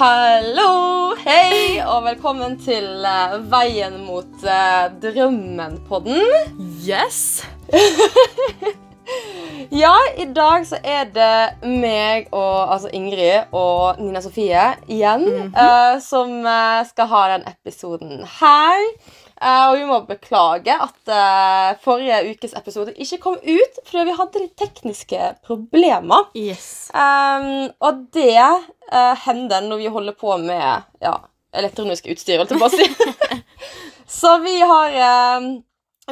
Hallo, hei, og velkommen til eh, Veien mot uh, drømmen-podden. Yes! Ja, i dag så er det meg og altså Ingrid og Nina Sofie igjen eh, som eh, skal ha den episoden her. Eh, og vi må beklage at eh, forrige ukes episode ikke kom ut fordi vi hadde litt tekniske problemer. Yes. Um, og det uh, hender når vi holder på med ja, elektronisk utstyr, holdt jeg på å si. Så vi har um,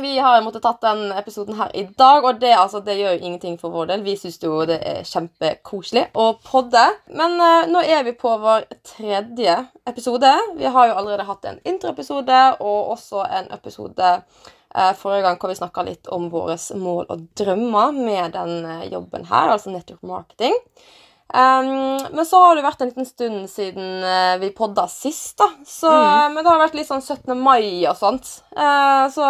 vi har måttet tatt den episoden her i dag, og det, altså, det gjør jo ingenting for vår del. Vi syns jo det er kjempekoselig å podde. Men uh, nå er vi på vår tredje episode. Vi har jo allerede hatt en introepisode og også en episode uh, forrige gang hvor vi snakka litt om våre mål og drømmer med den uh, jobben her, altså network marketing. Um, men så har det vært en liten stund siden uh, vi podda sist, da. Så, mm. men det har vært litt sånn 17. mai og sånt. Uh, så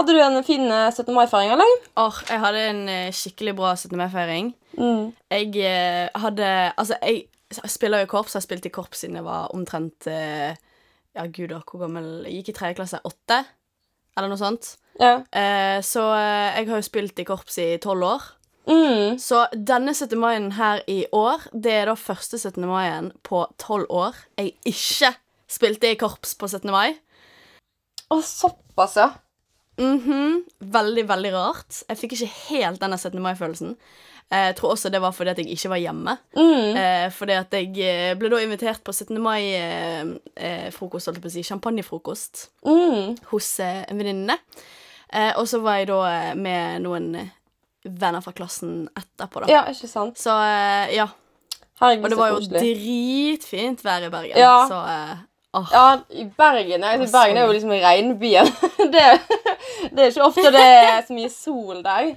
hadde du en fin uh, 17. mai-feiring, eller? Åh, jeg hadde en eh, skikkelig bra 17. mai-feiring. Mm. Jeg eh, hadde Altså, jeg spiller jo korps. Jeg har spilt i korps siden jeg var omtrent eh, Ja, gud, hvor gammel Jeg gikk i tredje klasse. Åtte? Eller noe sånt. Ja. Eh, så eh, jeg har jo spilt i korps i tolv år. Mm. Så denne 17. maien her i år, det er da første 17. maien på tolv år jeg ikke spilte i korps på 17. mai. Å, såpass, ja. Mhm. Veldig, veldig rart. Jeg fikk ikke helt denne 17. mai-følelsen. Eh, Jeg tror også det var fordi at jeg ikke var hjemme. Mm. Eh, fordi at jeg eh, ble da invitert på 17. mai-frokost, holdt jeg på å si, champagnefrokost Mm. hos eh, en venninne. Eh, og så var jeg da eh, med noen eh, venner fra klassen etterpå, da. Ja, ikke sant? Så eh, ja. Herregud, Og det var jo dritfint vær i Bergen. Ja. Så eh. Ja, i Bergen, Jeg, Og Bergen er jo liksom regnbyen. det, det er ikke ofte det er så mye sol der.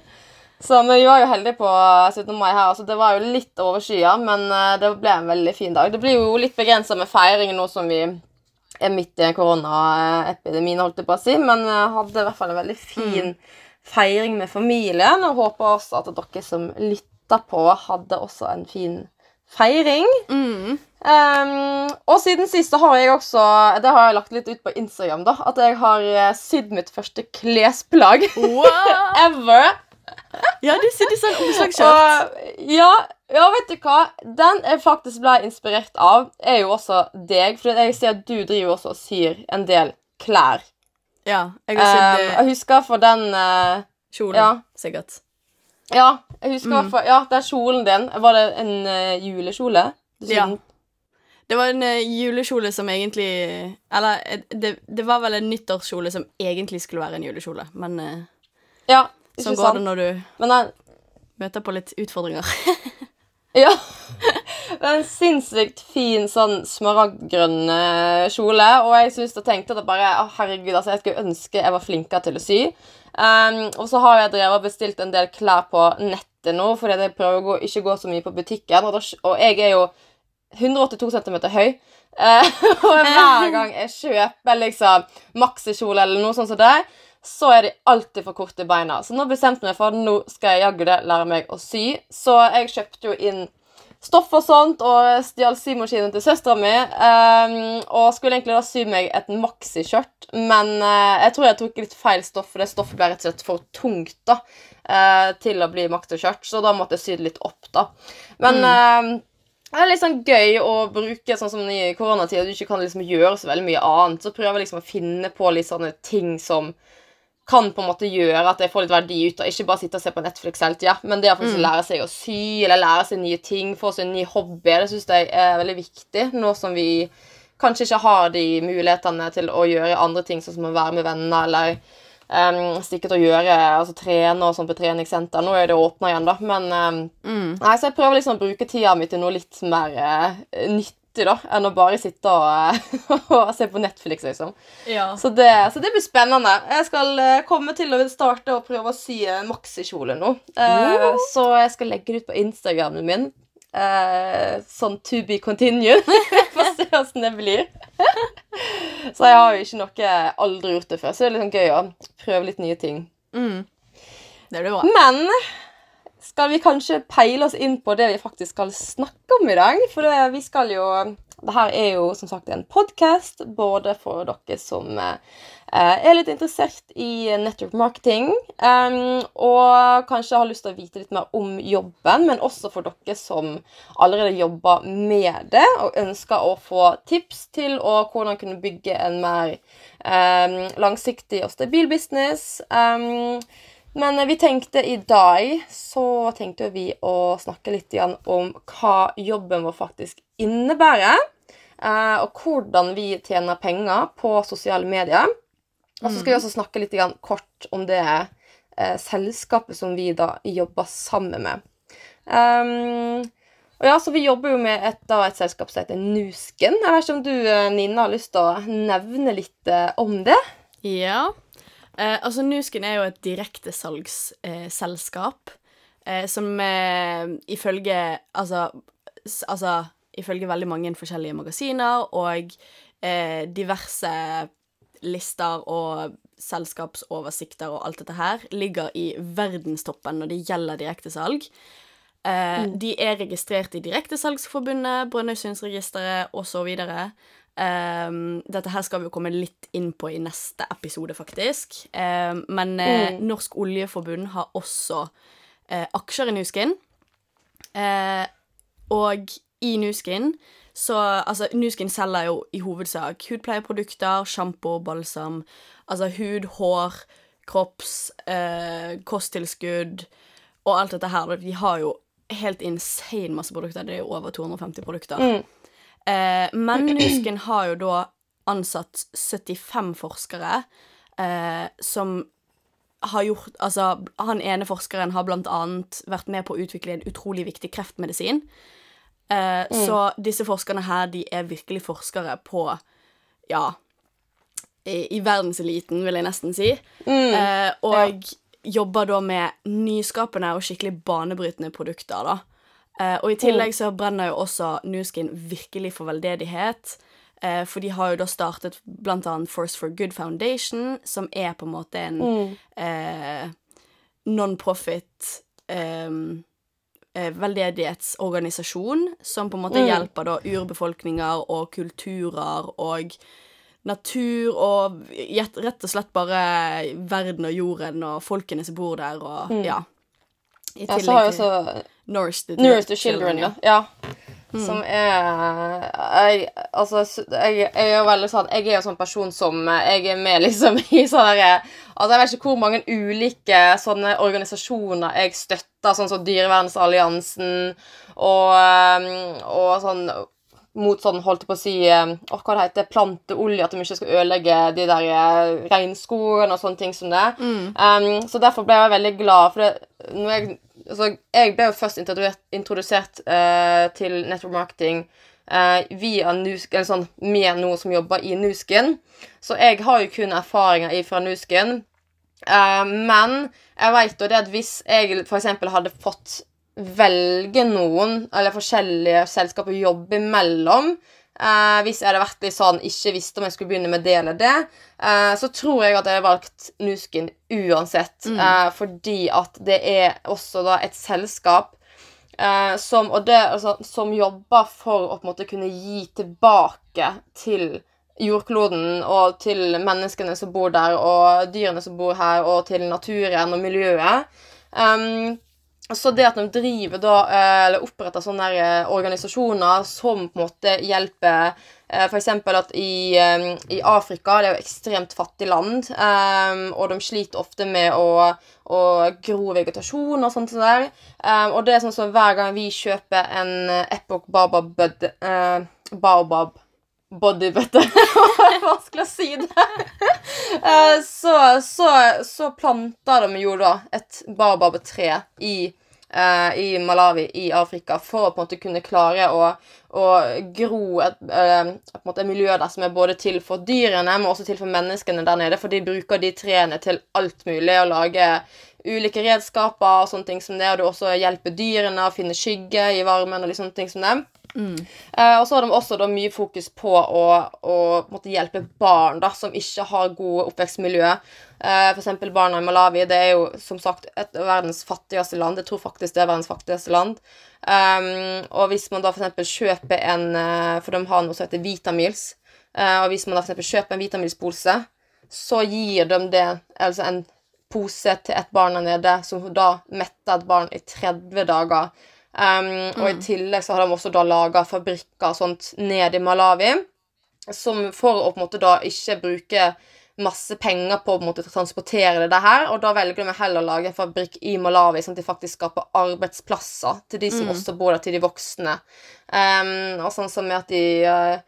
Så, men vi var jo heldige på 17. mai her. Altså, det var jo litt overskya, men eh, det ble en veldig fin dag. Det blir jo litt begrensa med feiring nå som vi er midt i koronaepidemien, holdt jeg på å si. Men jeg hadde i hvert fall en veldig fin feiring med familien, og håper også at dere som lytter på, hadde også en fin feiring. Mm. Um, og siden sist så har jeg også Det har jeg lagt litt ut på Instagram, da. At jeg har eh, sydd mitt første klesplagg Wow! ever. Ja, du sitter sånn omslagsskjørt. Ja, ja, vet du hva? Den jeg faktisk ble inspirert av, er jo også deg. For jeg ser at du driver også og syr en del klær. Ja, jeg har sydd um, jeg husker for den uh, Kjolen, ja. sikkert. Ja, jeg husker Mm. ja, Ja, den kjolen din. Var det en uh, julekjole? Ja. Det var en uh, julekjole som egentlig Eller eh, det, det var vel en nyttårskjole som egentlig skulle være en julekjole, men uh, Ja, ikke sånn går sant? det når du Men den, møter på litt utfordringer. Ja. Det er en sinnssykt fin sånn smaragdgrønn uh, kjole. Og jeg synes jeg tenkte at bare, å, herregud, altså, jeg skulle ønske jeg var flinkere til å sy. Um, og så har jeg drevet og bestilt en del klær på nettet nå, fordi jeg prøver å gå, ikke gå så mye på butikken. Og, da, og jeg er jo 182 cm høy. Eh, og hver gang jeg kjøper liksom maxikjole eller noe sånt som det, så er de alltid for korte beina. Så nå bestemte jeg meg for at nå skal jeg jaggu lære meg å sy. Så jeg kjøpte jo inn stoff og sånt, og stjal symaskinen til søstera mi. Um, og skulle egentlig da sy meg et maxi-skjørt, men uh, jeg tror jeg tok litt feil stoff, for det stoffet ble rett og slett for tungt da, uh, til å bli maxi-skjørt, så da måtte jeg sy det litt opp, da. Men ehm, det er litt sånn gøy å bruke sånn som i koronatida, du ikke kan liksom gjøre så veldig mye annet. Så prøver jeg liksom å finne på litt sånne ting som kan på en måte gjøre at jeg får litt verdi ut av Ikke bare sitte og se på Netflix hele tida, men det å faktisk lære seg å sy eller lære seg nye ting, få seg en ny hobby, det syns jeg er veldig viktig. Nå som vi kanskje ikke har de mulighetene til å gjøre andre ting, sånn som å være med venner eller um, stikke til å gjøre, altså trene og sånn på treningssenter. Nå er det åpna igjen, da, men um, Mm. Nei, så jeg prøver liksom å bruke tida mi til noe litt mer eh, nyttig, da, enn å bare sitte og, eh, og se på Netflix, liksom. Ja. Så det, så det blir spennende. Jeg skal eh, komme til å starte å prøve å sy en maxikjole nå. Eh, Så jeg skal legge det ut på Instagramen min. Uh, sånn to be continued. Få se åssen det blir. så jeg har jo ikke noe aldri gjort det før, så det er litt sånn gøy å prøve litt nye ting. Mm. Det blir bra. Men skal vi kanskje peile oss inn på det vi faktisk skal snakke om i dag? For det, vi skal jo Dette er jo som sagt en podkast både for dere som eh, er litt interessert i network marketing, um, og kanskje har lyst til å vite litt mer om jobben, men også for dere som allerede jobber med det og ønsker å få tips til å hvordan kunne bygge en mer um, langsiktig og stabil business. Um, men vi tenkte i dag så tenkte vi å snakke litt om hva jobben vår faktisk innebærer. Uh, og hvordan vi tjener penger på sosiale medier. Og så skal vi også snakke litt kort om det eh, selskapet som vi da jobber sammen med. Um, og ja, så Vi jobber jo med et, da, et selskap som heter Nusken. Jeg vet ikke om du, eh, Nina, har lyst til å nevne litt eh, om det? Ja. Eh, altså, Nusken er jo et direktesalgsselskap eh, som eh, ifølge altså, altså, ifølge veldig mange forskjellige magasiner og diverse lister og selskapsoversikter og alt dette her ligger i verdenstoppen når det gjelder direktesalg. Eh, mm. De er registrert i Direktesalgsforbundet, Brønnøysundsregisteret osv. Um, dette her skal vi jo komme litt inn på i neste episode, faktisk. Um, men uh, mm. Norsk Oljeforbund har også uh, aksjer i Nuskin. Uh, og i Nuskin så altså, Nuskin selger jo i hovedsak hudpleieprodukter, sjampo, balsam, altså hud, hår, kropps, eh, kosttilskudd og alt dette her. De har jo helt insane masse produkter. Det er jo over 250 produkter. Mm. Eh, men Nuskin har jo da ansatt 75 forskere eh, som har gjort Altså, han ene forskeren har blant annet vært med på å utvikle en utrolig viktig kreftmedisin. Eh, mm. Så disse forskerne her, de er virkelig forskere på Ja, i, i verdenseliten, vil jeg nesten si. Mm. Eh, og ja. jobber da med nyskapende og skikkelig banebrytende produkter, da. Eh, og i tillegg så brenner jo også Nuskin virkelig for veldedighet. Eh, for de har jo da startet blant annet Force for Good Foundation, som er på en måte en mm. Eh, non-profit um, eh, veldedighetsorganisasjon som på en måte mm. hjelper da urbefolkninger og kulturer og natur og rett og slett bare verden og jorden og folkene som bor der, og mm. ja. I ja, jo Nourish the, Nourish the Children, ja. ja. Mm. Som er jeg, Altså, jeg, jeg, er veldig sånn Jeg er jo sånn person som Jeg er med liksom i sånne derre Altså, jeg vet ikke hvor mange ulike sånne organisasjoner jeg støtter, sånn som Dyrevernsalliansen og, og sånn mot sånn, holdt jeg på å si oh, Hva det heter Planteolje, at de ikke skal ødelegge de der eh, regnskogene og sånne ting som det. Mm. Um, så derfor ble jeg veldig glad, for det, jeg altså, Jeg ble jo først introdusert uh, til network marketing uh, via Nusken, eller sånn, med noen som jobber i Nusken. Så jeg har jo kun erfaringer fra Nusken. Uh, men jeg vet jo det at hvis jeg f.eks. hadde fått velge noen, eller forskjellige selskap å jobbe imellom eh, Hvis jeg hadde vært litt sånn ikke visste om jeg skulle begynne med det eller det, eh, så tror jeg at jeg hadde valgt Nuskin uansett. Mm. Eh, fordi at det er også da et selskap eh, som, det, altså, som jobber for å på en måte kunne gi tilbake til jordkloden og til menneskene som bor der, og dyrene som bor her, og til naturen og miljøet. Um, så det at de driver da, eh, eller oppretter sånne eh, organisasjoner som på en måte hjelper eh, F.eks. at i, i, Afrika, det er jo ekstremt fattig land, og de sliter ofte med å, å gro vegetasjon og sånt der. Og det er sånn som hver gang vi kjøper en Epoch Baobab, Baobab bodybutter. Vanskelig å si det. Eh, så, så, så planta de jo da et baobab-tre i, uh, i Malawi, i Afrika, for å på en måte kunne klare å, å gro et, uh, et miljø der som er både til for dyrene, men også til for menneskene der nede. For de bruker de trærne til alt mulig. Å lage ulike redskaper og sånne ting som det. Og du også hjelper dyrene å finne skygge i varmen og sånne ting som det. Eh, og så har de også da mye fokus på å, å måtte, hjelpe barn da, som ikke har gode oppvekstmiljø. Eh, eksempel barna i Malawi. Det er jo som sagt et verdens fattigste land. Jeg tror faktisk det er verdens fattigste land. Um, og hvis man da eksempel kjøper en eh, For de har noe som heter Vitamils. Eh, og hvis man da eksempel kjøper en Vitamils-pose, så gir de det altså en pose til et barn der nede, som da metter et barn i 30 dager. Um, Og i tillegg så har de også da laga fabrikker og sånt ned i Malawi, som for å på en måte da ikke bruke masse penger på å transportere det her, og da velger de heller å lage en fabrikk i Malawi, sånn at de faktisk skaper arbeidsplasser til de som også bor der, til de voksne. Um, og sånn som med at de Eh,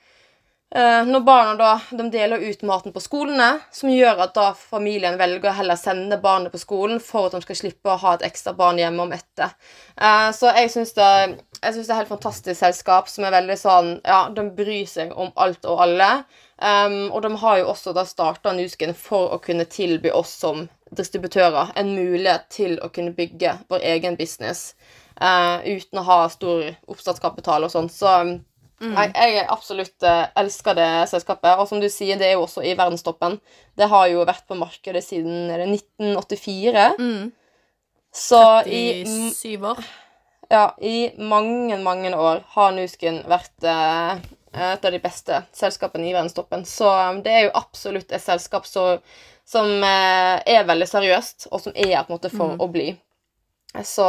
når barna da, de deler ut maten på skolene, som gjør at da familien velger å heller sende barnet på skolen for at de skal slippe å ha et ekstra barn hjemme om etter. Eh, så jeg syns det, synes det er et helt fantastisk selskap som er veldig sånn Ja, de bryr seg om alt og alle. Og de har jo også da starta Nusken for å kunne tilby oss som distributører en mulighet til å kunne bygge vår egen business eh, uten å ha stor oppstartskapital og sånn. Så Nei, jeg absolutt uh, elsker det selskapet. Og som du sier, det er jo også i verdenstoppen. Det har jo vært på markedet siden er 1984. Mm. Så i, I syv år. ja, i mange, mange år har Nusken vært uh, et av de beste selskapene i verdenstoppen. Så um, det er jo absolutt et selskap så, som er veldig seriøst, og som er på en måte for å bli. Så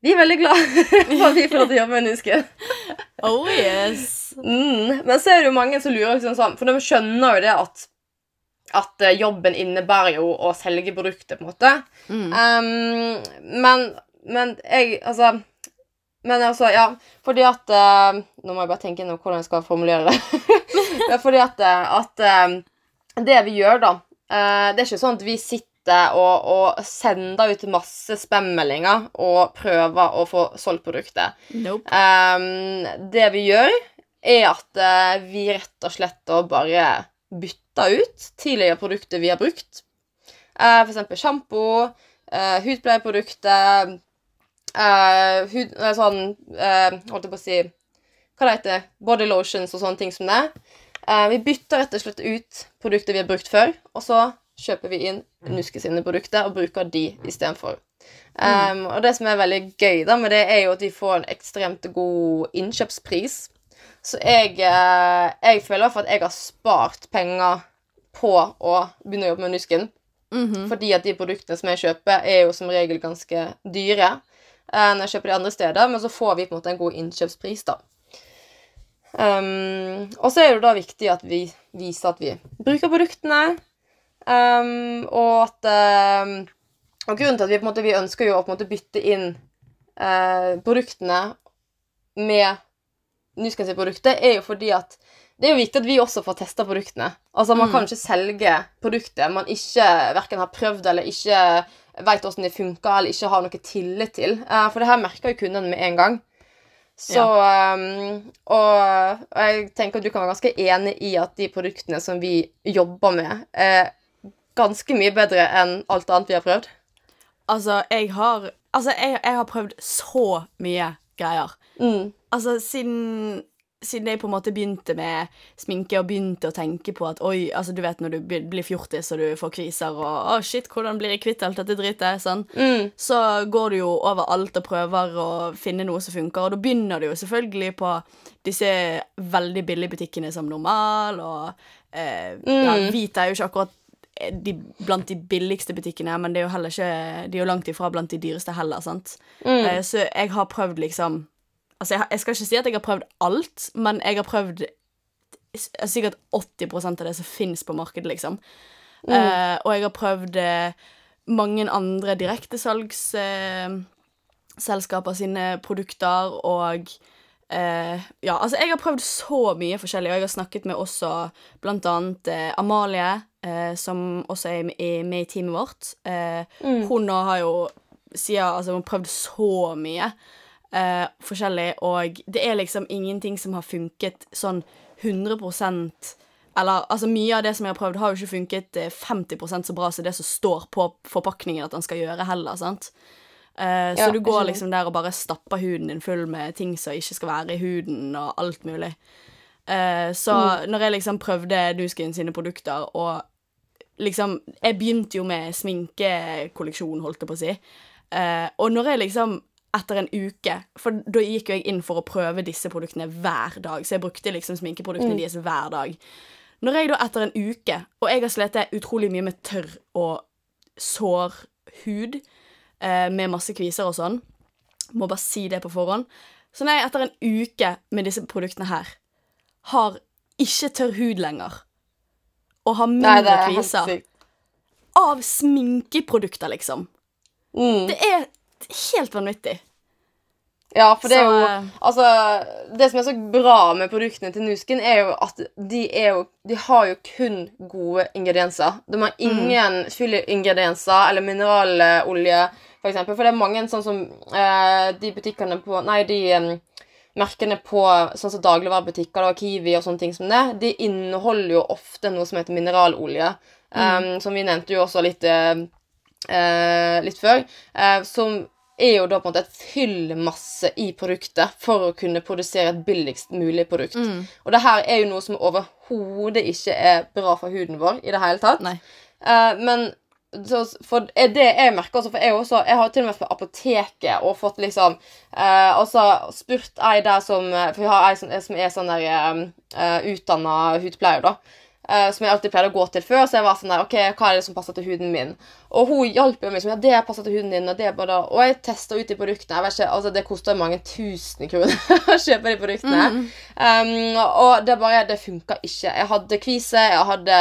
vi er veldig glad for at vi får lov til å jobbe med Nusken. Oh yes. Mm, men så er det jo mange som lurer liksom sånn, for de skjønner jo det at at eh, jobben innebærer jo å selge produktet, på en måte. Mm. Um, men, men jeg Altså Men altså, ja, fordi at uh, Nå må jeg bare tenke gjennom hvordan jeg skal formulere det. fordi at, eh, at uh, det vi gjør, da uh, Det er ikke sånn at vi sitter og, og sender ut masse spam-meldinger og prøver å få solgt produktet. Nope. Um, det vi gjør, er at uh, vi rett og slett bare bytter ut tidligere produkter vi har brukt. Uh, for eksempel sjampo, uh, hudpleieprodukter uh, hud, eh, Sånn eh, Holdt jeg på å si Hva det heter Body lotions og sånne ting som det. Eh, vi bytter rett og slett ut produkter vi har brukt før, og så kjøper vi inn Nuske sine produkter og bruker de istedenfor. Um, og det som er veldig gøy da med det, er jo at de får en ekstremt god innkjøpspris. Så jeg, eh, jeg føler for at jeg har spart penger på å begynne å jobbe med Nusken. Mhm. Fordi at de produktene som jeg kjøper, er jo som regel ganske dyre eh, når jeg kjøper de andre steder, men så får vi på en måte en god innkjøpspris, da. Um, og så er det da viktig at vi viser at vi bruker produktene, um, og at um, Og grunnen til at vi på en måte vi ønsker jo å på en måte bytte inn uh, produktene med Nuskens produkter, er jo fordi at det er jo viktig at vi også får testa produktene. Altså Man Mm. kan ikke selge produktet man ikke verken har prøvd eller ikke veit åssen det funker, eller ikke har noe tillit til. Uh, for det her merker jo kundene med en gang. Så um, og, og jeg tenker at du kan være ganske enig i at de produktene som vi jobber med, er ganske mye bedre enn alt annet vi har prøvd. Altså, jeg har Altså, jeg, jeg har prøvd så mye greier. Mm. Altså, siden siden jeg på en måte begynte med sminke og begynte å tenke på at oi, altså du vet når du blir fjortis og du får kriser og å shit, hvordan blir jeg kvitt alt dette dritet, sånn, Mm. så går du jo over alt og prøver å finne noe som funker, og da begynner du jo selvfølgelig på disse veldig billige butikkene som Normal, og eh, ja, hvit er jo ikke akkurat de, blant de billigste butikkene, men det er jo heller ikke De er jo langt ifra blant de dyreste heller, sant. Mm. Eh, så jeg har prøvd liksom Altså, jeg, jeg skal ikke si at jeg har prøvd alt, men jeg har prøvd sikkert 80% av det som fins på markedet, liksom. Eh, og jeg har prøvd eh, mange andre direktesalgsselskaper uh, sine produkter, og Uh, Ja, altså, jeg har prøvd så mye forskjellig, og jeg har snakket med også blant annet uh, Amalie, eh, som også er med i, teamet vårt. Eh, Hun har jo siden altså, hun har prøvd så mye eh, forskjellig, og det er liksom ingenting som har funket sånn 100% Eller altså, mye av det som jeg har prøvd, har jo ikke funket eh, 50% så bra som det som står på forpakningen at den skal gjøre, heller, sant. Eh, så du går liksom der og bare stapper huden din full med ting som ikke skal være i huden, og alt mulig. Eh, så Mm. når jeg liksom prøvde Nuskin sine produkter, og liksom Jeg begynte jo med sminkekolleksjon, holdt jeg på å si. Eh, og når jeg liksom etter en uke For da gikk jo jeg inn for å prøve disse produktene hver dag. Så jeg brukte liksom sminkeproduktene deres hver dag. Når jeg da etter en uke, og jeg har slitt utrolig mye med tørr og sår hud eh, med masse kviser og sånn, må bare si det på forhånd. Så jeg etter en uke med disse produktene her har ikke tørr hud lenger, og har mindre er kviser av sminkeprodukter, liksom Mm. Det er helt vanvittig. Ja, for det er jo eh, Altså, det som er så bra med produktene til Nuskin, er jo at de er jo De har jo kun gode ingredienser. De har ingen fyllingredienser eller mineralolje, for eksempel. For det er mange sånn som eh, de butikkene på Nei, de merkene på sånn som dagligvarebutikker, og Kiwi og sånne ting som det, de inneholder jo ofte noe som heter mineralolje. em, som vi nevnte jo også litt eh, litt før, Uh, som er jo da på en måte et fyllmasse i produktet for å kunne produsere et billigst mulig produkt. Mm. Og det her er jo noe som overhodet ikke er bra for huden vår i det hele tatt. Eh, men så, for det jeg merker også, for jeg, også, jeg har til og med vært på apoteket og fått liksom eh, Altså spurt ei der som eh, For vi har ei som, som er sånn der eh, utdanna hudpleier, da. Eh, som jeg alltid pleide å gå til før. Så jeg var sånn der, ok, hva er det som passer til huden min? Og hun hjalp jo meg som ja, det passer til huden din. Og det bare og jeg testa ut de produktene. jeg vet ikke, altså Det koster mange tusen kroner å kjøpe de produktene. Um, og det bare, det funka ikke. Jeg hadde kvise, jeg hadde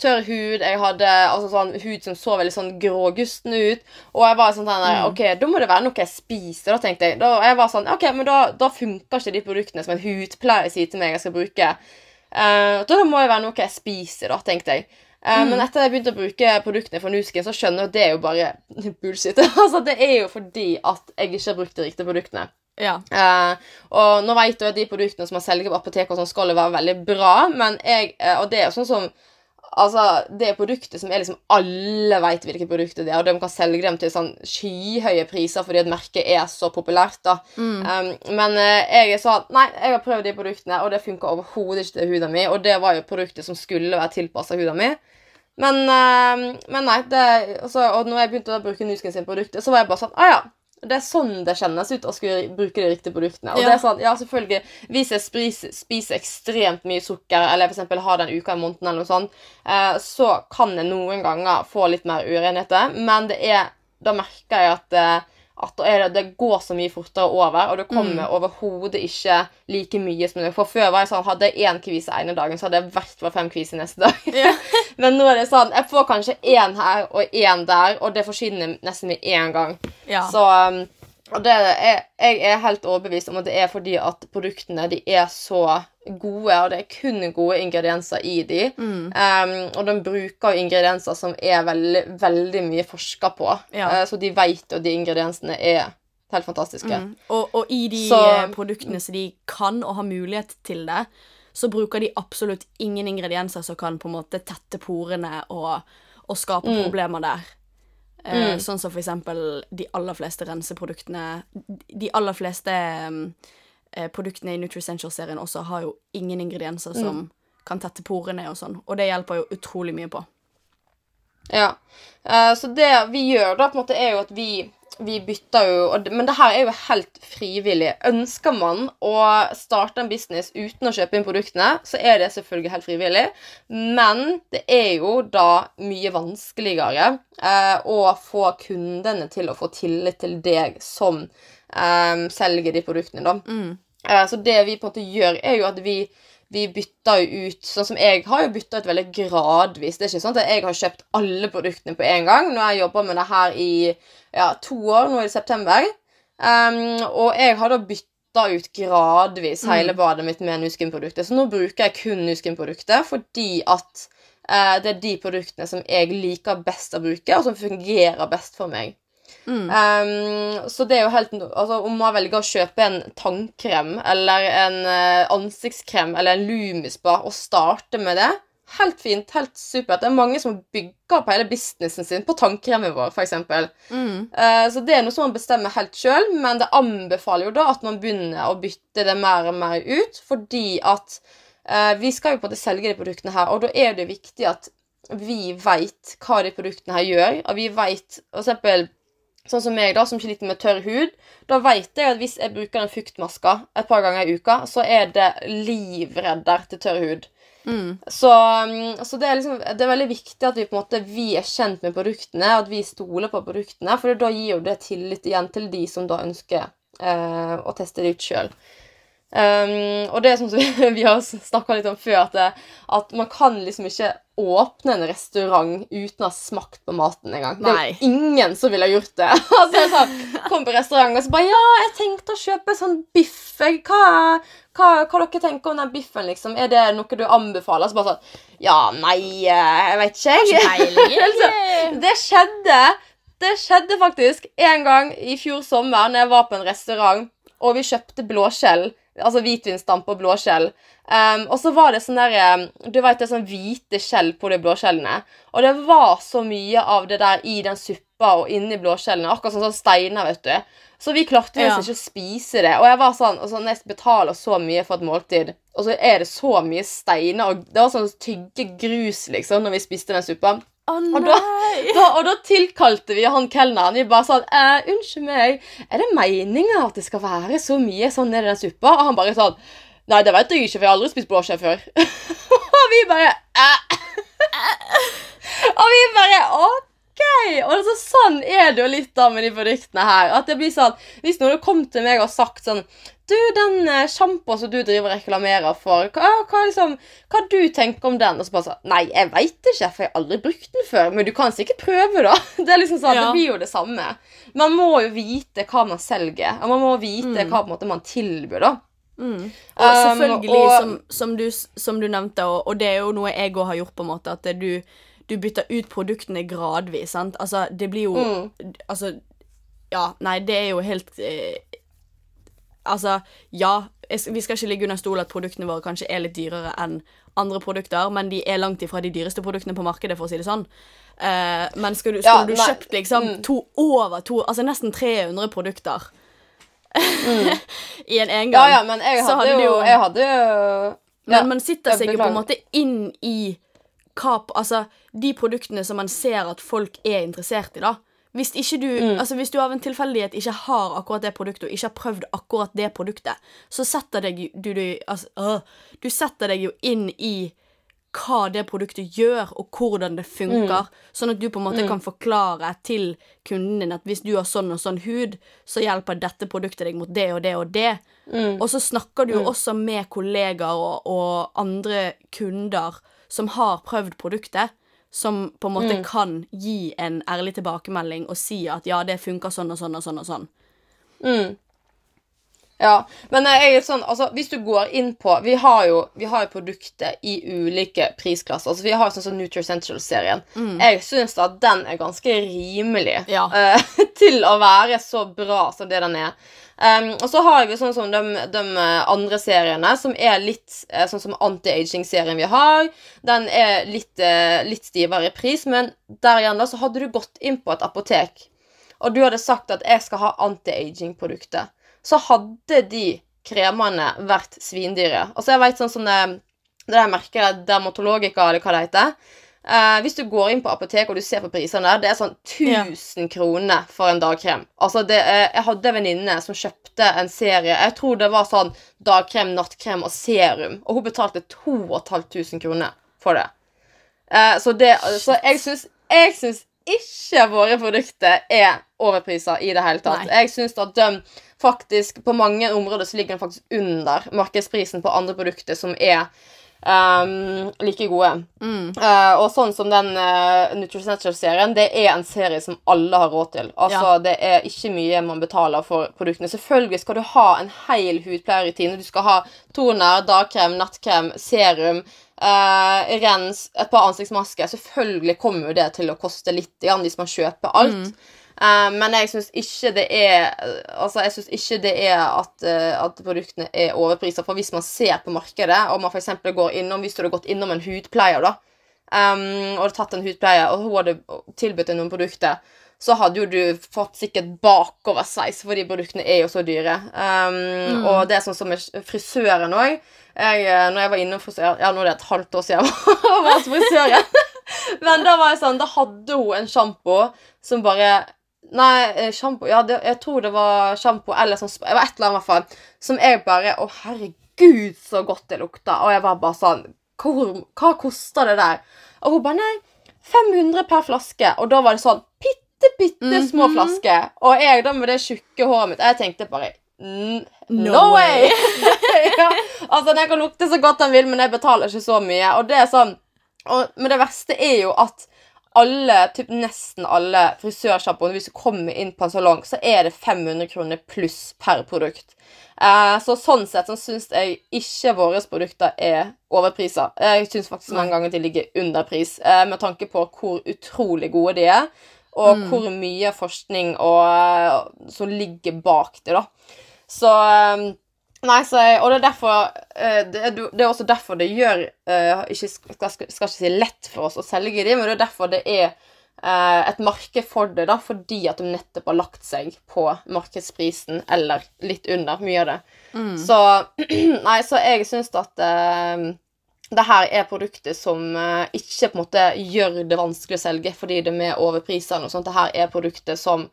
tørr hud, jeg hadde altså sånn hud som så veldig sånn grågusten ut. Og jeg var sånn der, ok, da må det være noe jeg spiser, da tenkte jeg. Da, jeg var sånn, ok, men da, da funker ikke de produktene som en hudpleier sier til meg jeg skal bruke. Eh, da må det være noe jeg spiser, da, tenkte jeg. Eh, Men etter at jeg begynte å bruke produktene fra Nuskin, så skjønner jeg at det er jo bare bullshit. altså, Det er jo fordi at jeg ikke har brukt de riktige produktene. Ja. Uh, og nå vet jeg at de produktene som man selger på apotek, og sånn skal jo være veldig bra, men jeg Og det er jo sånn som Altså, det produkter som er liksom Alle vet hvilke produkter det er, og de kan selge dem til sånn skyhøye priser fordi at merket er så populært, da. Um, men uh, jeg er sånn Nei, jeg har prøvd de produktene, og det funka overhodet ikke til huden min, og det var jo produkter som skulle være tilpassa huden min. Men, uh, men nei, det, altså, og når jeg begynte å bruke Nuskin sine produkter, så var jeg bare sånn Å ja. Det er sånn det kjennes ut å skulle bruke de riktige produktene. Og Ja. det er sånn, ja, selvfølgelig Hvis jeg spiser, spiser ekstremt mye sukker, eller eksempel har den uka i måneden, eller noe sånt, eh, så kan jeg noen ganger få litt mer urenheter, men det er Da merker jeg at eh, at det, det går så mye fortere over, og det kommer overhodet ikke like mye som det For før var jeg sånn, hadde jeg én kvise ene dagen, så hadde jeg i hvert fall fem kviser neste dag. Yeah. Men nå er det sånn, jeg får kanskje én her og én der, og det forsvinner nesten med én gang. Ja. Så um, og det er, jeg er helt overbevist om at det er fordi at produktene de er så gode, og det er kun gode ingredienser i de. Mm. Um, og de bruker ingredienser som er veldig, veldig mye forska på. Ja. uh, så de vet at de ingrediensene er helt fantastiske. Mm. Og, og i de Så- eh, produktene som de kan og har mulighet til det, så bruker de absolutt ingen ingredienser som kan på en måte tette porene og, og skape Mm. problemer der. Eh, Sånn som for eksempel de aller fleste renseproduktene De aller fleste um, eh, produktene i Nutricential-serien også har jo ingen ingredienser som Mm. kan tette porene og sånn, og det hjelper jo utrolig mye på. Ja. Uh, så det vi gjør da, på en måte, er jo at vi, vi bytter jo Men det her er jo helt frivillig. Ønsker man å starte en business uten å kjøpe inn produktene, så er det selvfølgelig helt frivillig. Men det er jo da mye vanskeligere eh, å få kundene til å få tillit til deg som eh, selger de produktene, da. Mm. Eh, Så det vi på en måte gjør, er jo at vi, vi bytter jo ut Sånn som jeg har jo bytta ut veldig gradvis. Det er ikke sånn at jeg har kjøpt alle produktene på en gang. Nå har jeg jobba med det her i ja, to år, nå i september. Um, og jeg har da bytta ut gradvis hele badet mitt med Nuskin-produkter. Så nå bruker jeg kun Nuskin-produkter fordi at uh, det er de produktene som jeg liker best å bruke, og som fungerer best for meg. Mm. Um, så det er jo helt altså, Om man velger å kjøpe en tannkrem eller en eh, ansiktskrem eller en Lumispa og starte med det, helt fint, helt supert. Det er mange som bygger på hele businessen sin på tannkremen vår, f.eks. Mm. Uh, så det er noe som man bestemmer helt sjøl, men det anbefaler jo da at man begynner å bytte det mer og mer ut, fordi at uh, vi skal jo på en måte selge de produktene her, og da er det viktig at vi veit hva de produktene her gjør, og vi veit eksempel Sånn som meg, da, som sliter med tørr hud. Da vet jeg at hvis jeg bruker den fuktmaska et par ganger i uka, så er det livredder til tørr hud. Mm. Så, mm, så det, er liksom, det er veldig viktig at vi på en måte Vi er kjent med produktene, at vi stoler på produktene. For da gir jo det tillit igjen til de som da ønsker eh, å teste det ut sjøl. Um, og det er sånn som vi, har snakka litt om før, at, det, at, man kan liksom ikke åpne en restaurant uten å ha smakt på maten engang. Det er jo ingen som ville gjort det. altså jeg sånn, Kom på restaurant og så bare Ja, jeg tenkte å kjøpe sånn biff. Hva, hva, hva dere tenker om den biffen, liksom? Er det noe du anbefaler? Så bare sånn Ja, nei, eh, jeg vet ikke, jeg. det skjedde. Det skjedde faktisk en gang i fjor sommer når jeg var på en restaurant, og vi kjøpte blåskjell Altså hvitvinsdamp og blåskjell. Um, og så var det sånn der um, Du vet det er sånn hvite skjell på de blåskjellene. Og det var så mye av det der i den suppa og inni blåskjellene. Akkurat sånn, sånn steiner, vet du. Så vi klarte ja. ikke å spise det. Og jeg var sånn, og sånn, jeg betaler så mye for et måltid, og så er det så mye steiner. Og det var sånn tygge grus, liksom, når vi spiste den suppa. Oh, og, da, da, og, da, tilkalte vi han kelneren. Vi bare sa eh, 'Unnskyld meg, er det meninga at det skal være så mye sånn nedi den suppa?' Og han bare sånn 'Nei, det vet jeg ikke, for jeg har aldri spist blåskjell før'. og vi bare eh. Og vi bare OK! Og altså, sånn er det jo litt da med de produktene her. At det blir sånn Hvis noen kom til meg og sagt sånn du, den uh, sjampoen som du driver og reklamerer for, hva, hva, liksom, hva du tenker om den? Og så bare sånn Nei, jeg veit ikke, for jeg har aldri brukt den før. Men du kan sikkert prøve, da. Det er liksom sånn, ja. det blir jo det samme. Man må jo vite hva man selger. Og man må vite mm. hva måte, man tilbyr, da. Mm. Og um, selvfølgelig, um, og, som, som, du, som, du, nevnte, og, og, det er jo noe jeg òg har gjort, på en måte, at du, du bytter ut produktene gradvis, sant. Altså, det blir jo mm. Altså, ja, nei, det er jo helt eh, Altså, ja, vi skal ikke ligge under stol at produktene våre kanskje er litt dyrere enn andre produkter, men de er langt ifra de dyreste produktene på markedet, for å si det sånn. Uh, men skulle, skulle ja, du kjøpt liksom mm. to over to Altså nesten 300 produkter mm. i en engang, ja, ja, men jeg hadde, hadde jo, jeg hadde jo Men ja, man sitter seg jo på en måte inn i hva Altså, de produktene som man ser at folk er interessert i, da. Hvis, ikke du, mm. altså hvis du av en tilfeldighet ikke har akkurat det produktet, og ikke har prøvd akkurat det produktet, så setter deg, du, du, altså, øh, du setter deg jo inn i hva det produktet gjør, og hvordan det funker. Mm. Sånn at du på en måte mm. kan forklare til kunden din at hvis du har sånn og sånn hud, så hjelper dette produktet deg mot det og det og det. Mm. Og så snakker du jo mm. også med kollegaer og, og andre kunder som har prøvd produktet som på en måte mm. kan gi en ærlig tilbakemelding og si at ja, det funker sånn og sånn og sånn og sånn. Mm. Ja, men jeg er sånn, altså, hvis du går inn på Vi har jo, vi har jo produkter i ulike prisklasser. Altså, vi har sånn som Nutricential-serien. Mm. Jeg syns at den er ganske rimelig ja. uh, til å være så bra som det den er. Um, og så har vi sånn som de, de, andre seriene, som er litt eh, sånn som anti-aging-serien vi har. Den er litt, uh, litt, stivere i pris, men der igjen da, så hadde du gått inn på et apotek, og du hadde sagt at jeg skal ha anti-aging-produktet, så hadde de kremene vært svindyre. Altså jeg vet sånn som det, det der merket Dermatologica, eller hva det heter. Uh, hvis du går inn på apoteket og du ser på prisene der, det er sånn 1000 ja. kroner for en dagkrem. Altså, det, uh, Jeg hadde en venninne som kjøpte en serie Jeg tror det var sånn dagkrem, nattkrem og serum, og hun betalte 2500 kroner for det. Uh, så, det så jeg syns Jeg syns ikke våre produkter er overpriser i det hele tatt. Nei. Jeg syns at de faktisk På mange områder så ligger de faktisk under markedsprisen på andre produkter som er um, like gode. Mm. Uh, og sånn som den uh, Nutricential-serien, det er en serie som alle har råd til. Altså, ja. Det er ikke mye man betaler for produktene. Selvfølgelig skal du ha en hel hudpleierrutine. Du skal ha toner, dagkrem, nattkrem, serum. Uh, rens, et par ansiktsmasker. Selvfølgelig kommer jo det til å koste litt igjen hvis man kjøper alt. Mm. Eh, men jeg syns ikke det er Altså, jeg synes ikke det er at, eh, at produktene er overpriser. For hvis man ser på markedet, og man f.eks. går innom Hvis du hadde gått innom en hudpleier, da, um, og hadde tatt en hudpleier, og hun hadde tilbudt deg noen produkter, så hadde jo du fått sikkert bakoversveis, for de produktene er jo så dyre. Um, Og det er sånn som med frisøren òg. Når jeg var innom frisør Ja, nå er det et halvt år siden jeg var hos frisøren. Men da var jeg sånn, da hadde hun en sjampo som bare Nei, eh, sjampo Ja, det, jeg tror det var sjampo eller sånn Det var et eller annet, i hvert fall. Som jeg bare Å, herregud, så godt det lukta. Og jeg var bare sånn Hvor, Hva koster det der? Og hun bare Nei, 500 per flaske. Og da var det sånn bitte, bitte små Mhm. flasker. Og jeg da med det tjukke håret mitt Jeg tenkte bare "N- No, No way! ja, altså, Den kan lukte så godt den vil, men jeg betaler ikke så mye. Og det er sånn og, Men det verste er jo at alle, typ nesten alle frisørsjampoene, hvis du kommer inn på en salong, så er det 500 kroner pluss per produkt. Eh, så sånn sett så syns jeg ikke våre produkter er overprisa. Jeg syns faktisk mange ganger de ligger under pris, eh, med tanke på hvor utrolig gode de er, og hvor mye forskning og, eh, som ligger bak det, da. Så eh, Nei, så og det er derfor eh, det, er, det er også derfor det gjør eh, ikke, skal, skal ikke si lett for oss å selge de, men det er derfor det er eh, et marked for det, da, fordi at de nettopp har lagt seg på markedsprisen, eller litt under mye av det. Så Nei, så jeg syns at det her er produkter som ikke på en måte gjør det vanskelig å selge fordi det er overpriser. og sånt. Det her er produkter som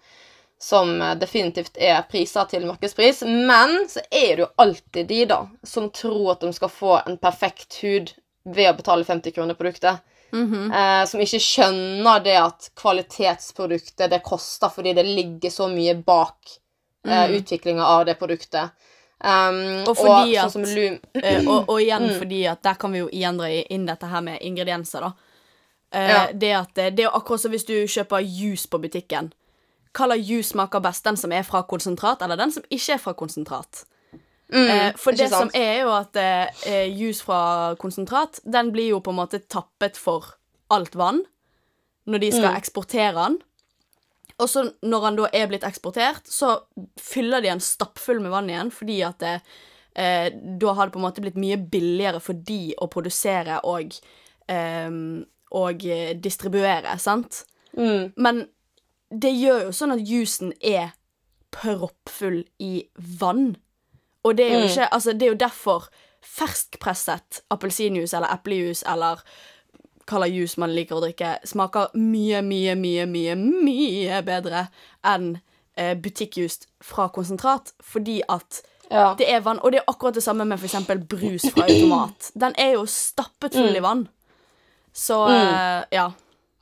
som eh, definitivt er priser til markedspris. Men så er det jo alltid de da, som tror at de skal få en perfekt hud ved å betale 50 kroner produktet. Mhm. eh, som ikke skjønner det at kvalitetsproduktet det koster fordi det ligger så mye bak eh, Mm. utviklinga av det produktet. Um, Og fordi sånn at- Eh, og, og igjen Mm. fordi at der kan vi jo igjen dra inn dette her med ingredienser, da. Eh, Ja. Det at eh, det er akkurat som hvis du kjøper juice på butikken. Hva jus juice smaker best? Den som er fra konsentrat, eller den som ikke er fra konsentrat? mm, Eh, for det, det som er jo at eh, eh, juice fra konsentrat, den blir jo på en måte tappet for alt vann når de skal Mm. eksportere den. Og så når den da er blitt eksportert, så fyller de den stappfull med vann igjen, fordi at det, eh, da har det på en måte blitt mye billigere for de å produsere og, eh, og eh, distribuere, sant? Mm, Men det gjør jo sånn at juicen er proppfull i vann. Og det er jo Mm. ikke Altså, det er jo derfor ferskpresset appelsinjuice eller eplejuice eller hva slags juice man liker å drikke, smaker mye, mye, mye, mye, mye bedre enn eh, butikkjuice fra konsentrat, fordi at ja. det er vann. Og det er akkurat det samme med eksempel brus fra automat. Den er jo stappet full i vann. Så eh, ja.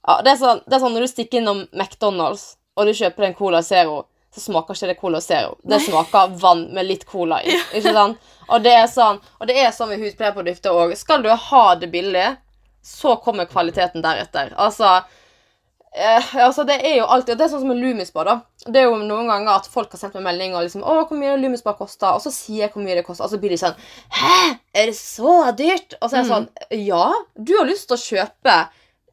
Ja, det, er sånn, det er sånn når du stikker innom McDonald's og du kjøper en Cola Zero, så smaker ikke det Cola Zero. Det smaker vann med litt cola i. Ikke sant? Og det er sånn Og det er sånn med hudpleieprodukter òg. Skal du ha det billig, så kommer kvaliteten deretter. Altså eh, altså Det er jo alltid og Det er sånn som med Lumispa. da Det er jo noen ganger at folk har sendt meg melding og liksom 'Å, hvor mye Lumispa koster?' Og så sier jeg hvor mye det koster, og så blir de sånn 'Hæ? Er det så dyrt?' Og så er jeg sånn Ja, du har lyst til å kjøpe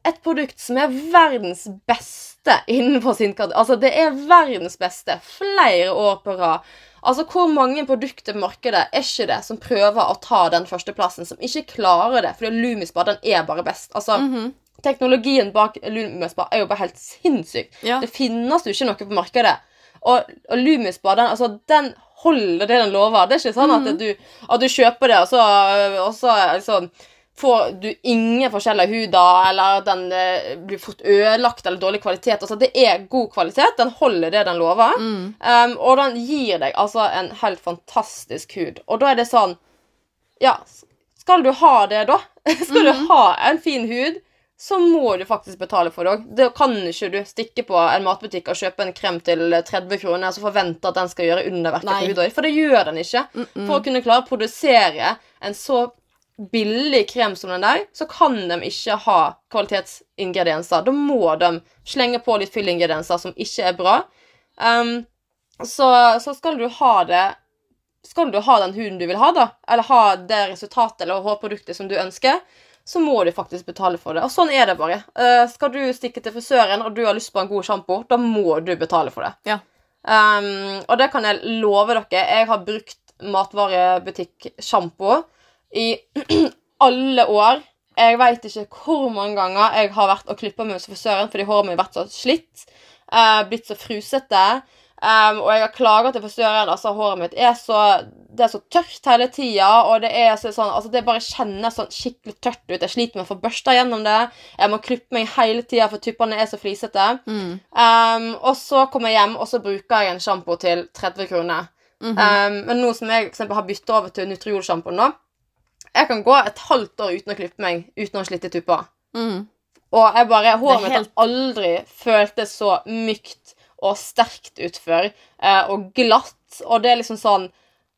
et produkt som er verdens beste innenfor sin kategori. Altså, det er verdens beste flere år på rad. Altså, Hvor mange produkter på markedet er ikke det som prøver å ta den førsteplassen, som ikke klarer det? For Lumispa den er bare best. Altså, Mhm. Teknologien bak Lumispa er jo bare helt sinnssyk. Ja. Det finnes jo ikke noe på markedet. Og, og Lumispa, den, altså, den holder det den lover. Det er ikke sånn at, du, at du kjøper det, og så, og så liksom får du ingen forskjell av huda, eller den eh, blir fort ødelagt eller dårlig kvalitet. Altså, det er god kvalitet. Den holder det den lover. Mm. Um, og den gir deg altså en helt fantastisk hud. Og da er det sånn Ja, skal du ha det, da? skal du ha en fin hud? Så må du faktisk betale for det òg. Da kan ikke du stikke på en matbutikk og kjøpe en krem til 30 kroner og så forvente at den skal gjøre underverket for huda di. For det gjør den ikke. For å kunne klare å produsere en så billig krem som den der, så kan de ikke ha kvalitetsingredienser. Da må de slenge på litt fyllingredienser som ikke er bra. Um, så, så skal du ha det Skal du ha den huden du vil ha, da, eller ha det resultatet eller hårproduktet som du ønsker, så må du faktisk betale for det. Og sånn er det bare. Uh, skal du stikke til frisøren, og du har lyst på en god sjampo, da må du betale for det. Ja. Um, og det kan jeg love dere. Jeg har brukt matvarebutikk-sjampo i alle år. Jeg veit ikke hvor mange ganger jeg har vært og klippa meg hos frisøren fordi håret mitt har vært så slitt. uh, blitt så frusete. Um, og jeg har klaga til frisøren. Altså, håret mitt er så Det er så tørt hele tida, og det er så sånn Altså, det bare kjennes sånn skikkelig tørt ut. Jeg sliter med å få børsta gjennom det. Jeg må klippe meg hele tida, for tuppene er så flisete. Mm. Um, og så kommer jeg hjem, og så bruker jeg en sjampo til 30 kroner. Mhm. um, men nå som jeg eksempel, har bytta over til Nutriol-sjampoen, nå Jeg kan gå et halvt år uten å klippe meg uten å ha i tupper. Mm. Og jeg bare, håret mitt helt- har aldri føltes så mykt og sterkt ut før. eh, og glatt. Og det er liksom sånn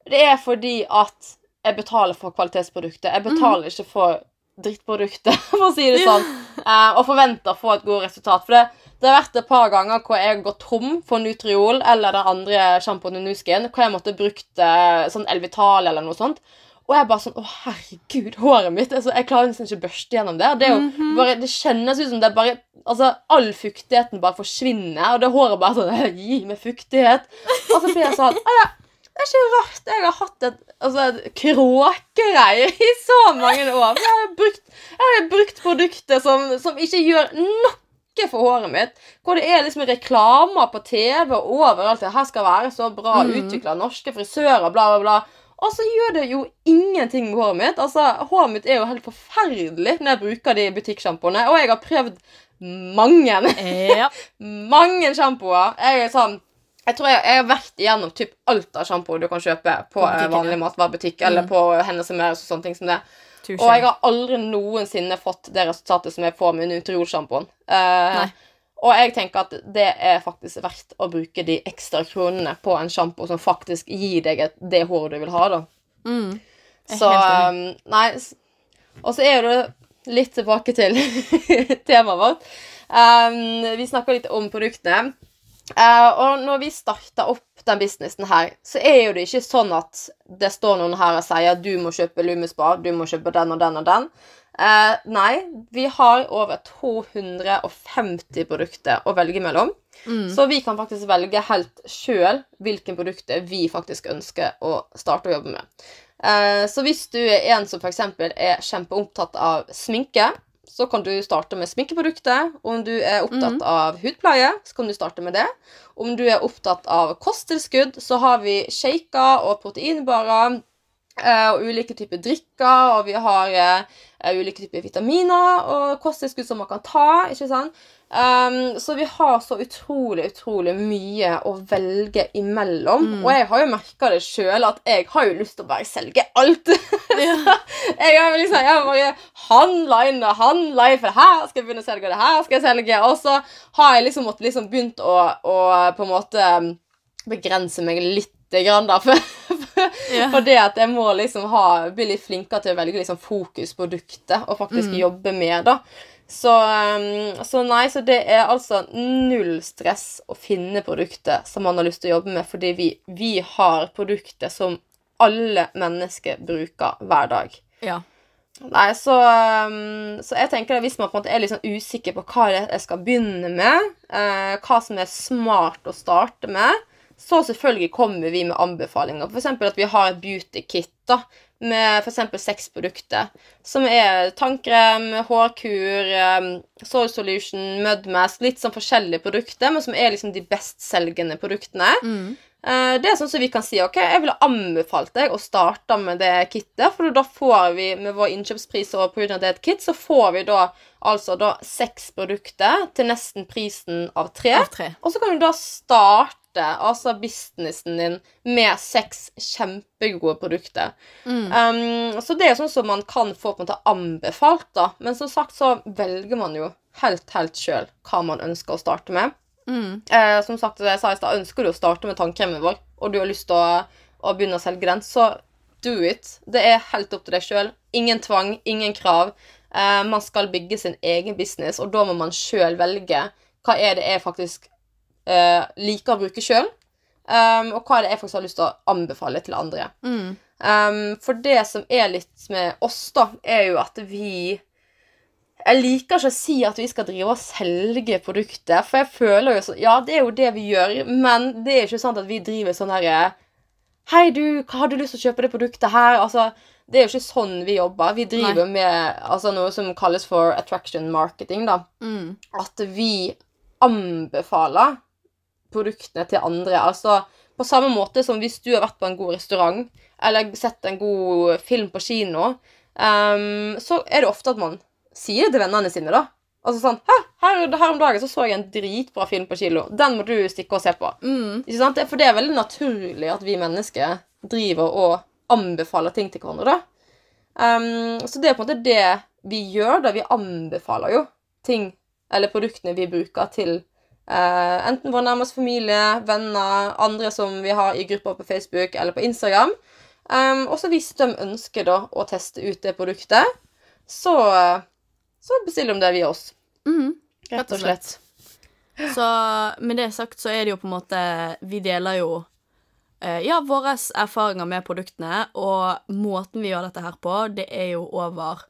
Det er fordi at jeg betaler for kvalitetsproduktet. Jeg betaler ikke for drittproduktet, for å si det sånn. eh, og forventer å få et godt resultat. For det, det har vært et par ganger hvor jeg har gått tom for Nutriol eller den andre sjampoen i Nuskin, hvor jeg måtte brukt eh, sånn Elvital eller noe sånt. Og jeg bare sånn Å, herregud, håret mitt altså, Jeg klarer nesten ikke å børste gjennom det. Det, jo bare, det kjennes ut som det bare Altså, all fuktigheten bare forsvinner, og det håret bare sånn Gi meg fuktighet. Og så blir jeg sånn «Å ja, Det er ikke rart jeg har hatt et, altså, et kråkereir i så mange år. Jeg har brukt, jeg har brukt produkter som, som ikke gjør noe for håret mitt. Hvor det er liksom reklamer på TV og overalt. Det her skal være så bra Mm. utvikla norske frisører, bla, bla, bla. Og så gjør det jo ingenting med håret mitt. Altså, Håret mitt er jo helt forferdelig når jeg bruker de butikksjampoene. Og jeg har prøvd mange, Ja. mange sjampoer. Jeg er sånn jeg tror jeg, jeg har vært igjennom typ alt av sjampo du kan kjøpe på, På eh, vanlig matvarebutikk mm. eller på Hennes og sånne ting som det. Touché. Og jeg har aldri noensinne fått det resultatet som jeg får med Nutriol-sjampoen. Uh, Nei. Og jeg tenker at det er faktisk verdt å bruke de ekstra kronene på en sjampo som faktisk gir deg det håret du vil ha, da. Mm. Så um, Nei. Og så er det litt tilbake til temaet vårt. Um, vi snakker litt om produktene. Uh, og når vi starta opp den businessen her, så er jo det ikke sånn at det står noen her og sier du må kjøpe Lumispa, du må kjøpe den og den og den. Eh, nei, vi har over 250 produkter å velge mellom. Mm. Så vi kan faktisk velge helt sjøl hvilke produkter vi faktisk ønsker å starte å jobbe med. Eh, så hvis du er en som f.eks. er kjempeopptatt av sminke, så kan du starte med sminkeprodukter. Om du er opptatt av hudpleie, så kan du starte med det. Om du er opptatt av kosttilskudd, så har vi shaker og proteinbarer. eh, og ulike typer drikker, og vi har eh, ulike typer vitaminer og kosttilskudd som man kan ta. ikke sant? Um, så vi har så utrolig, utrolig mye å velge imellom. Mm. Og jeg har jo merka det sjøl, at jeg har jo lyst til å bare selge alt. Ja. jeg har liksom, jeg har bare handla inn og handla inn, for her skal jeg begynne å selge, det her skal jeg selge. Og så har jeg liksom måttet liksom begynt å, å på en måte begrense meg litt. Grann da, for, Ja. for det at jeg må liksom ha, bli litt flinkere til å velge liksom fokusproduktet og faktisk Mm. jobbe med det. Så, um, så nei, så det er altså null stress å finne produkter som man har lyst til å jobbe med, fordi vi, vi har produkter som alle mennesker bruker hver dag. ja. Nei, så, um, så jeg tenker at hvis man på en måte er litt sånn usikker på hva jeg skal begynne med, eh, hva som er smart å starte med, så selvfølgelig kommer vi med anbefalinger. Eksempel at vi har et beauty kit da, med eksempel seks produkter. Som er tannkrem, hårkur, um, soul solution, mudmask, litt sånn forskjellige produkter, men som er liksom de bestselgende produktene. Mm. Eh, Det er sånn som vi kan si, ok, jeg ville anbefalt deg å starte med det kittet, for da får vi med vår innkjøpspris og av det er et kit, så får vi da altså da seks produkter til nesten prisen av tre. Av tre. Og så kan du da starte altså businessen din med seks kjempegode produkter. Mm. Um, så det er sånn som man kan få på en måte anbefalt, da. Men som sagt så velger man jo helt, helt sjøl hva man ønsker å starte med. Mm. Uh, som sagt, jeg sa i stad, ønsker du å starte med tannkremen vår, og du har lyst til å, å begynne å selge den, så do it. Det er helt opp til deg sjøl. Ingen tvang, ingen krav. Eh, man skal bygge sin egen business, og da må man sjøl velge hva er det jeg faktisk uh, liker å bruke sjøl, um, og hva er det jeg faktisk har lyst til å anbefale til andre. Mm. Um, for det som er litt med oss, da, er jo at vi jeg liker ikke å si at vi skal drive og selge produktet, for jeg føler jo sånn Ja, det er jo det vi gjør, men det er ikke sant at vi driver sånn herre Hei, du, hva har du lyst til å kjøpe det produktet her? Altså, det er jo ikke sånn vi jobber. Vi driver med altså, noe som kalles for attraction marketing, da. Mm. At vi anbefaler produktene til andre. Altså på samme måte som hvis du har vært på en god restaurant eller sett en god film på kino, um, så er det ofte at man sier det til vennene sine, da. Altså sånn her, her om dagen så, så jeg en dritbra film på kino. Den må du stikke og se på. Mm. For det er veldig naturlig at vi mennesker driver og anbefaler ting til hverandre, da. Um, så det er på en måte det vi gjør, da. Vi anbefaler jo ting, eller produktene vi bruker til uh, enten vår nærmeste familie, venner, andre som vi har i grupper på Facebook eller på Instagram. Um, og så hvis de ønsker da å teste ut det produktet, så, så bestiller de det via oss. Mm. Rett og slett. Så med det sagt så er det jo på en måte Vi deler jo ja, våre erfaringer med produktene, og måten vi gjør dette her på, det er jo over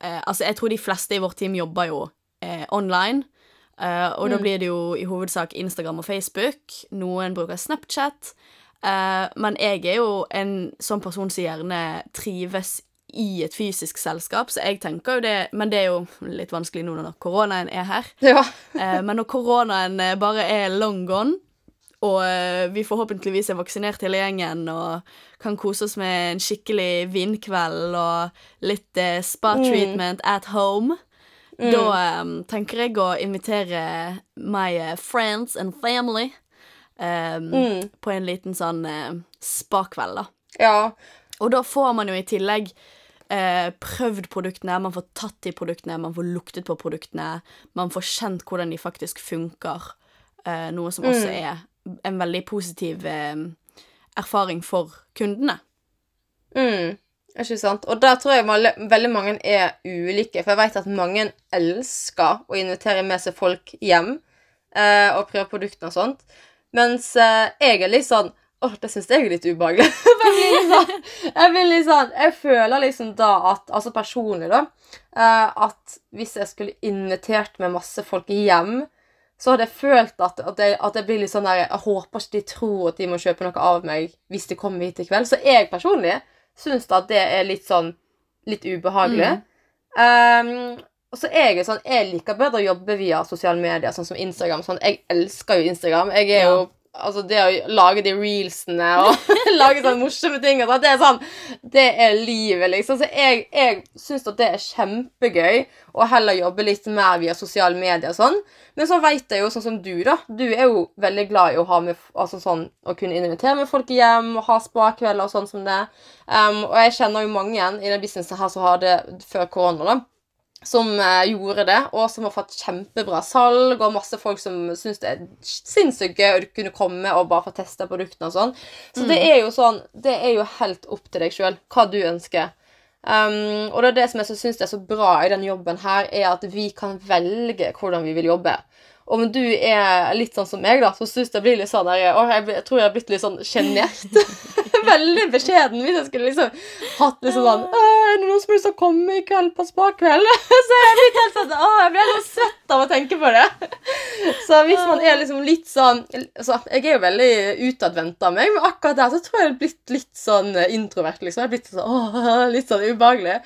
eh, Altså, jeg tror de fleste i vårt team jobber jo eh, online. eh, og da blir det jo i hovedsak Instagram og Facebook. Noen bruker Snapchat. eh, men jeg er jo en sånn person som gjerne trives i et fysisk selskap, så jeg tenker jo det Men det er jo litt vanskelig nå når koronaen er her. Ja. Eh, men når koronaen eh, bare er long gone, og eh, vi forhåpentligvis er vaksinert hele gjengen og kan kose oss med en skikkelig vinkveld og litt eh, spa-treatment at home, da um, tenker jeg å invitere my friends and family um, Mm. på en liten sånn uh, spa-kveld, da. ja. Og da får man jo i tillegg eh, prøvd produktene, man får tatt i produktene, man får luktet på produktene, man får kjent hvordan de faktisk funker, eh, noe som også er en veldig positiv eh, erfaring for kundene. Mm, ikke sant? Og der tror jeg veldig mange er ulike. For jeg vet at mange elsker å invitere med seg folk hjem eh, og prøve produktene og sånt. Mens eh, jeg er litt sånn Åh, det syns jeg er litt ubehagelig. jeg, blir litt sånn, jeg blir litt sånn Jeg føler liksom da at Altså personlig, da. eh, at hvis jeg skulle invitert med masse folk hjem, så hadde jeg følt at, at, jeg, at jeg blir litt sånn der Jeg håper ikke de tror at de må kjøpe noe av meg hvis de kommer hit i kveld. Så jeg personlig syns at det er litt sånn litt ubehagelig. Um, og så er jeg sånn Jeg liker bedre å jobbe via sosiale medier, sånn som Instagram. Sånn, jeg elsker jo Instagram. Jeg er Ja. jo Altså, det å lage de reelsene og lage sånne morsomme ting og sånt, det er sånn Det er livet, liksom. Så jeg, jeg syns at det er kjempegøy å heller jobbe litt mer via sosiale medier og sånn. Men så veit jeg jo, sånn som du, da. Du er jo veldig glad i å ha med altså sånn, å kunne invitere med folk hjem og ha spakvelder og sånn som det. Um, og jeg kjenner jo mange i den businessen her som har det før korona, da. Som eh, gjorde det, og som har fått kjempebra salg, og masse folk som syns det er sinnssykt gøy å kunne komme og bare få testa produktene og sånn. Så det er jo sånn Det er jo helt opp til deg sjøl hva du ønsker. Um, og det er det som jeg så syns er så bra i den jobben her, er at vi kan velge hvordan vi vil jobbe. Om du er litt sånn som meg, da, så syns jeg blir litt sånn der, jeg, jeg tror jeg har blitt litt sånn sjenert. Veldig beskjeden hvis jeg skulle liksom hatt liksom sånn Er det noen som har lyst til å komme i kveld på spakveld? så er jeg blir helt sånn Å, jeg blir helt sånn svett av å tenke på det. Så hvis man er liksom litt sånn så Jeg er jo veldig utadvendt av meg, men akkurat der så tror jeg jeg har blitt litt sånn introvert, liksom. Jeg har blitt sånn, å, litt sånn ubehagelig.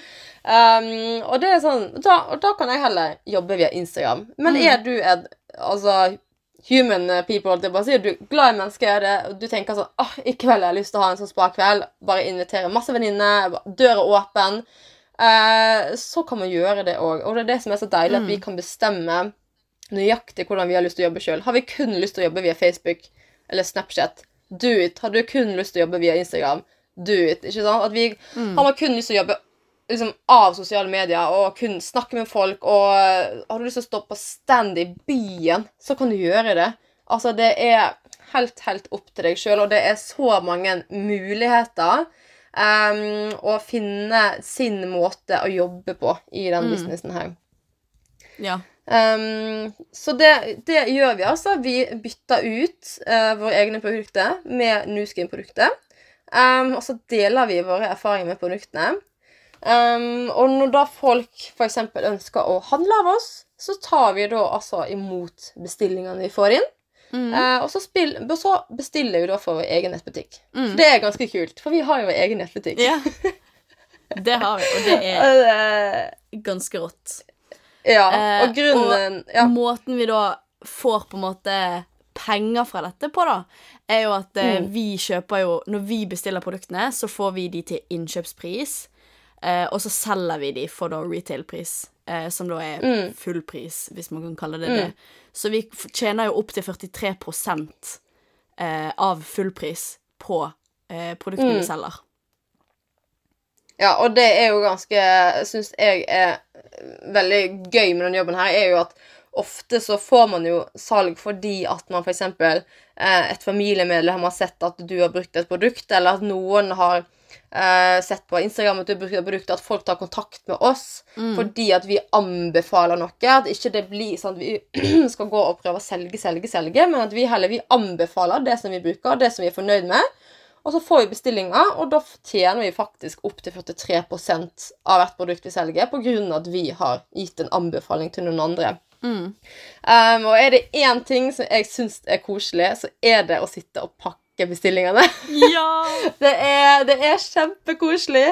Um, og det er sånn da, da kan jeg heller jobbe via Instagram. Men er du et altså human people, holdt jeg på å si, du er glad i mennesker, er det, og du tenker sånn åh, i kveld har jeg lyst til å ha en sånn spakveld, bare invitere masse venninner, døra åpen, eh, så kan man gjøre det òg. Og det er det som er så deilig, at vi kan bestemme nøyaktig hvordan vi har lyst til å jobbe sjøl. Har vi kun lyst til å jobbe via Facebook eller Snapchat, do it. Har du kun lyst til å jobbe via Instagram, do it. Ikke sant? At vi, Har man kun lyst til å jobbe liksom, av sosiale medier og kun snakke med folk, og eh, har du lyst til å stå på stand i byen, så kan du gjøre det. Altså, det er helt, helt opp til deg sjøl, og det er så mange muligheter. Um, å finne sin måte å jobbe på i den businessen her. Ja. Um, så det, det gjør vi altså. Vi bytter ut uh, våre egne produkter med Nuskin-produkter. Um, og så deler vi våre erfaringer med produktene. Um, og når da folk f.eks. ønsker å handle av oss, så tar vi da altså imot bestillingene vi får inn. Mm. Uh, og så, spill, så bestiller vi da for vår egen nettbutikk. Mm. Det er ganske kult, for vi har jo vår egen nettbutikk. Ja. Det har vi, og det er Eh, ganske rått. ja, Eh, og grunnen ja. Måten vi da får på en måte penger fra dette på, da, er jo at eh, Mm. vi kjøper jo Når vi bestiller produktene, så får vi de til innkjøpspris, eh, og så selger vi de for da retailpris, eh, som da er Mm. full pris, hvis man kan kalle det det. Så vi tjener jo opp til 43 eh, av full pris på eh, produktene Mm. vi selger. Ja, og det er jo ganske Syns jeg er veldig gøy med denne jobben her, er jo at ofte så får man jo salg fordi at man f.eks. Eh, et familiemedlem har sett at du har brukt et produkt, eller at noen har eh, sett på Instagram at du har brukt at folk tar kontakt med oss fordi at vi anbefaler noe. At ikke det blir sånn at vi skal gå og prøve å selge, selge, selge, men at vi heller vi anbefaler det som vi bruker, det som vi er fornøyd med. Og så får vi bestillinger, og da tjener vi faktisk opptil 43% av hvert produkt vi selger, pga. at vi har gitt en anbefaling til noen andre. Mm. Um, og er det én ting som jeg syns er koselig, så er det å sitte og pakke bestillingene. Ja! Det er, det er kjempekoselig.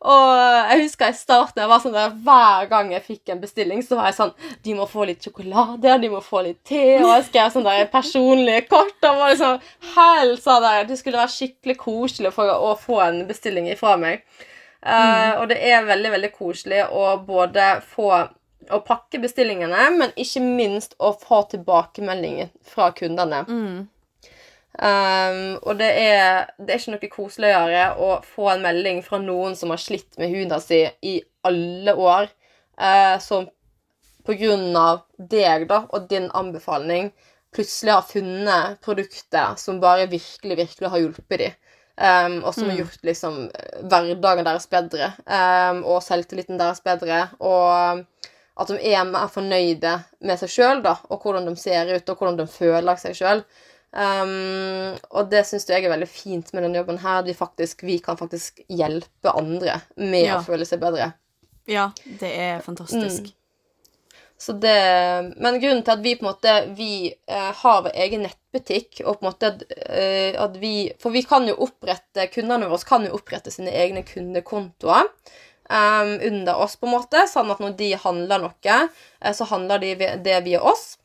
Og jeg husker i starten jeg var sånn der, hver gang jeg fikk en bestilling, så var jeg sånn De må få litt sjokolade, de må få litt te, og jeg skrev sånn der personlige kort. Og var liksom helt sånn der, Det skulle være skikkelig koselig for å få en bestilling ifra meg. Eh, og det er veldig, veldig koselig å både få å pakke bestillingene, men ikke minst å få tilbakemeldinger fra kundene. Mm. Um, og det er, det er ikke noe koseligere å få en melding fra noen som har slitt med huden si i alle år, uh, som på grunn av deg da, og din anbefaling plutselig har funnet produkter som bare virkelig, virkelig har hjulpet dem. Um, og som har gjort liksom hverdagen deres bedre, um, og selvtilliten deres bedre. Og at de er mer fornøyde med seg sjøl, og hvordan de ser ut, og hvordan de føler seg sjøl. Um, og det syns jeg er veldig fint med denne jobben her. At vi faktisk vi kan faktisk hjelpe andre med Ja. å føle seg bedre. Ja, det er fantastisk. Så det, men grunnen til at vi på en måte Vi eh, har vår egen nettbutikk, og på en måte eh, at vi For vi kan jo opprette Kundene våre kan jo opprette sine egne kundekontoer. em, under oss, på en måte, sånn at når de handler noe, eh, så handler de det via oss.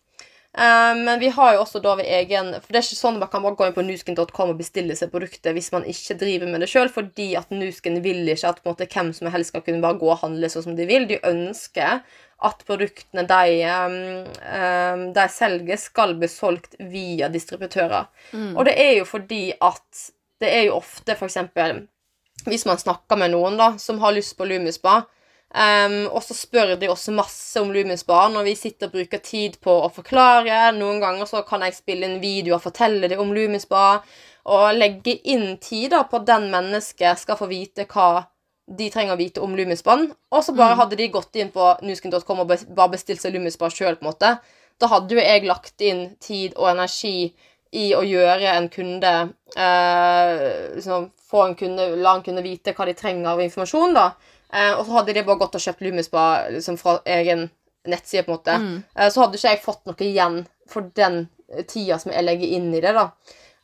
Eh, men vi har jo også da ved egen For det er ikke sånn at man kan bare gå inn på nuskin.com og bestille seg produktet hvis man ikke driver med det sjøl, fordi at Nuskin vil ikke at måte, hvem som helst skal kunne bare gå og handle sånn som de vil. De ønsker at produktene de, um, um, de selger, skal bli solgt via distributører. Og det er jo fordi at det er jo ofte eksempel hvis man snakker med noen da, som har lyst på Lumispa, um, og så spør de også masse om Lumispa når vi sitter og bruker tid på å forklare. Noen ganger så kan jeg spille inn video og fortelle dem om Lumispa, og legge inn tid da på at den mennesket skal få vite hva de trenger å vite om Lumispan. Og så bare hadde de gått inn på nusken.com og bare bestilt seg Lumispa sjøl, på en måte. Da hadde jo jeg lagt inn tid og energi i å gjøre en kunde eh, liksom, Få en kunde, la en kunde vite hva de trenger av informasjon, da. Eh, og så hadde de bare gått og kjøpt Lumispa liksom, fra egen nettside, på en måte. Eh, så hadde ikke jeg fått noe igjen for den tida som jeg legger inn i det, da.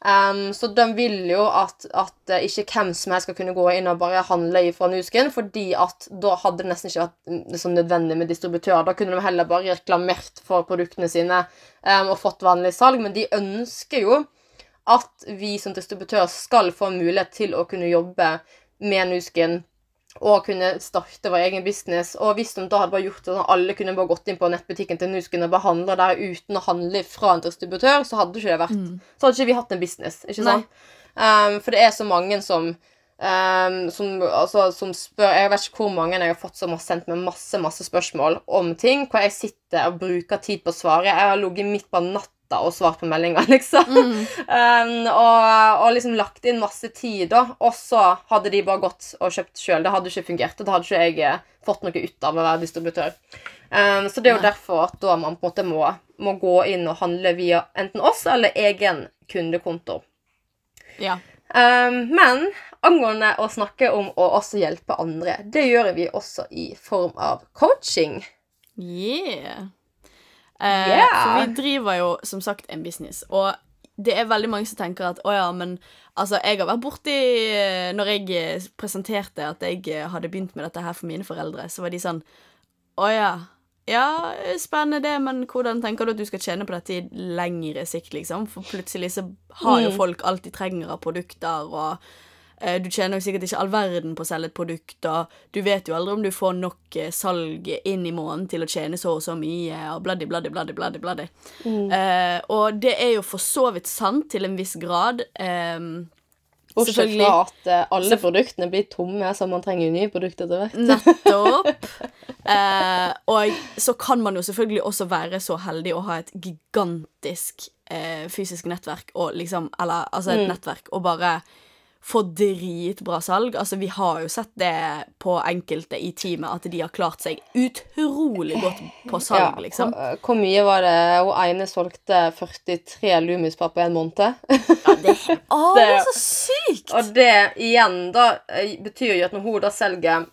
Um, så de vil jo at, at eh, ikke hvem som helst skal kunne gå inn og bare handle fra Nusken, fordi at da hadde det nesten ikke vært liksom, nødvendig med distributører. Da kunne de heller bare reklamert for produktene sine um, og fått vanlig salg, men de ønsker jo at vi som distributør skal få mulighet til å kunne jobbe med Nusken og kunne starte vår egen business. Og hvis de da hadde bare gjort det sånn alle kunne bare gått inn på nettbutikken til Nusken og behandla der uten å handle fra en distributør, så hadde ikke det vært Så hadde ikke vi hatt en business, ikke sant? Um, for det er så mange som um, som, altså, som spør Jeg vet ikke hvor mange jeg har fått som har sendt meg masse masse spørsmål om ting, hvor jeg sitter og bruker tid på å svare. Jeg har ligget midt på natta og svart på meldinger, liksom. Um, og, og liksom lagt inn masse tid, da. Og så hadde de bare gått og kjøpt sjøl. Det hadde ikke fungert. og Da hadde ikke jeg eh, fått noe ut av å være distributør. Um, så det er jo derfor at da man på en måte må, må gå inn og handle via enten oss eller egen kundekonto. Ja. Um, men angående å snakke om å også hjelpe andre, det gjør vi også i form av coaching. Yeah. Eh, Yeah. For vi driver jo som sagt en business, og det er veldig mange som tenker at å ja, men altså, jeg har vært borti eh, Når jeg eh, presenterte at jeg hadde begynt med dette her for mine foreldre, så var de sånn Å ja. Ja, spennende det, men hvordan tenker du at du skal tjene på dette i lengre sikt, liksom? For plutselig så har jo Mm. folk alt de trenger av produkter, og du tjener jo sikkert ikke all verden på å selge et produkt, og du vet jo aldri om du får nok eh, salg inn i måneden til å tjene så og så mye, og bladdi, bladdi, bladdi, bladdi, bladdi. Eh, og det er jo for så vidt sant til en viss grad. ehm, Bortsett Selvfølgelig. fra at eh, alle produktene blir tomme, så man trenger jo nye produkter etter hvert. Nettopp. Eh, og så kan man jo selvfølgelig også være så heldig å ha et gigantisk eh, fysisk nettverk, og liksom, eller altså et nettverk, og bare få dritbra salg. Altså, vi har jo sett det på enkelte i teamet, at de har klart seg utrolig godt på salg, liksom. Hvor, hvor mye var det hun ene solgte 43 Lumis-par på en måned? Ja, det, å, det er så sykt! Og det igjen da eh, betyr jo at når hun da selger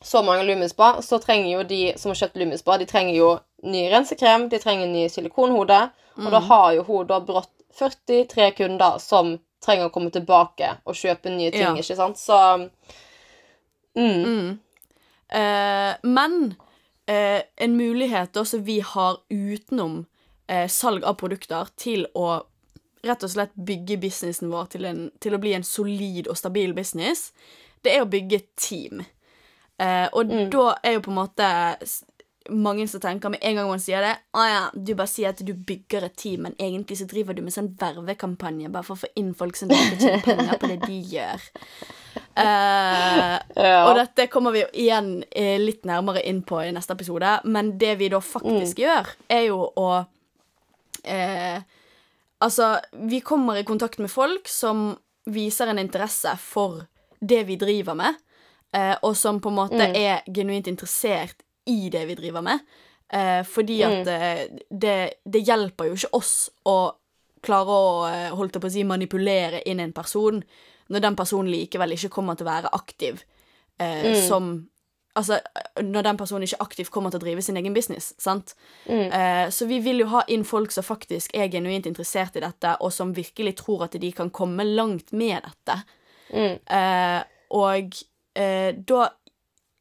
så mange Lumispa, så trenger jo de som har kjøpt Lumispa, de trenger jo ny rensekrem, de trenger ny silikonhode, og da har jo hun da brått 43 kunder som trenger å komme tilbake og kjøpe nye ting, Ja. ikke sant? Så mm, Mm. Eh, men eh, en mulighet også vi har utenom eh, salg av produkter til å rett og slett bygge businessen vår til, en, til å bli en solid og stabil business, det er å bygge team. Eh, og da er jo på en måte mange som tenker med en gang man sier det Å ja, du bare sier at du bygger et team, men egentlig så driver du med sånn vervekampanje bare for å få inn folk som ikke tjener penger på det de gjør. Uh, ja. og dette kommer vi igjen eh, litt nærmere inn på i neste episode, men det vi da faktisk gjør, er jo å uh, Altså, vi kommer i kontakt med folk som viser en interesse for det vi driver med, uh, og som på en måte er genuint interessert i det vi driver med. Eh, fordi at eh, det, det hjelper jo ikke oss å klare å eh, holdt jeg på å si, manipulere inn en person når den personen likevel ikke kommer til å være aktiv eh, som Altså, når den personen ikke aktivt kommer til å drive sin egen business, sant? Eh, så vi vil jo ha inn folk som faktisk er genuint interessert i dette, og som virkelig tror at de kan komme langt med dette. Eh, og eh, da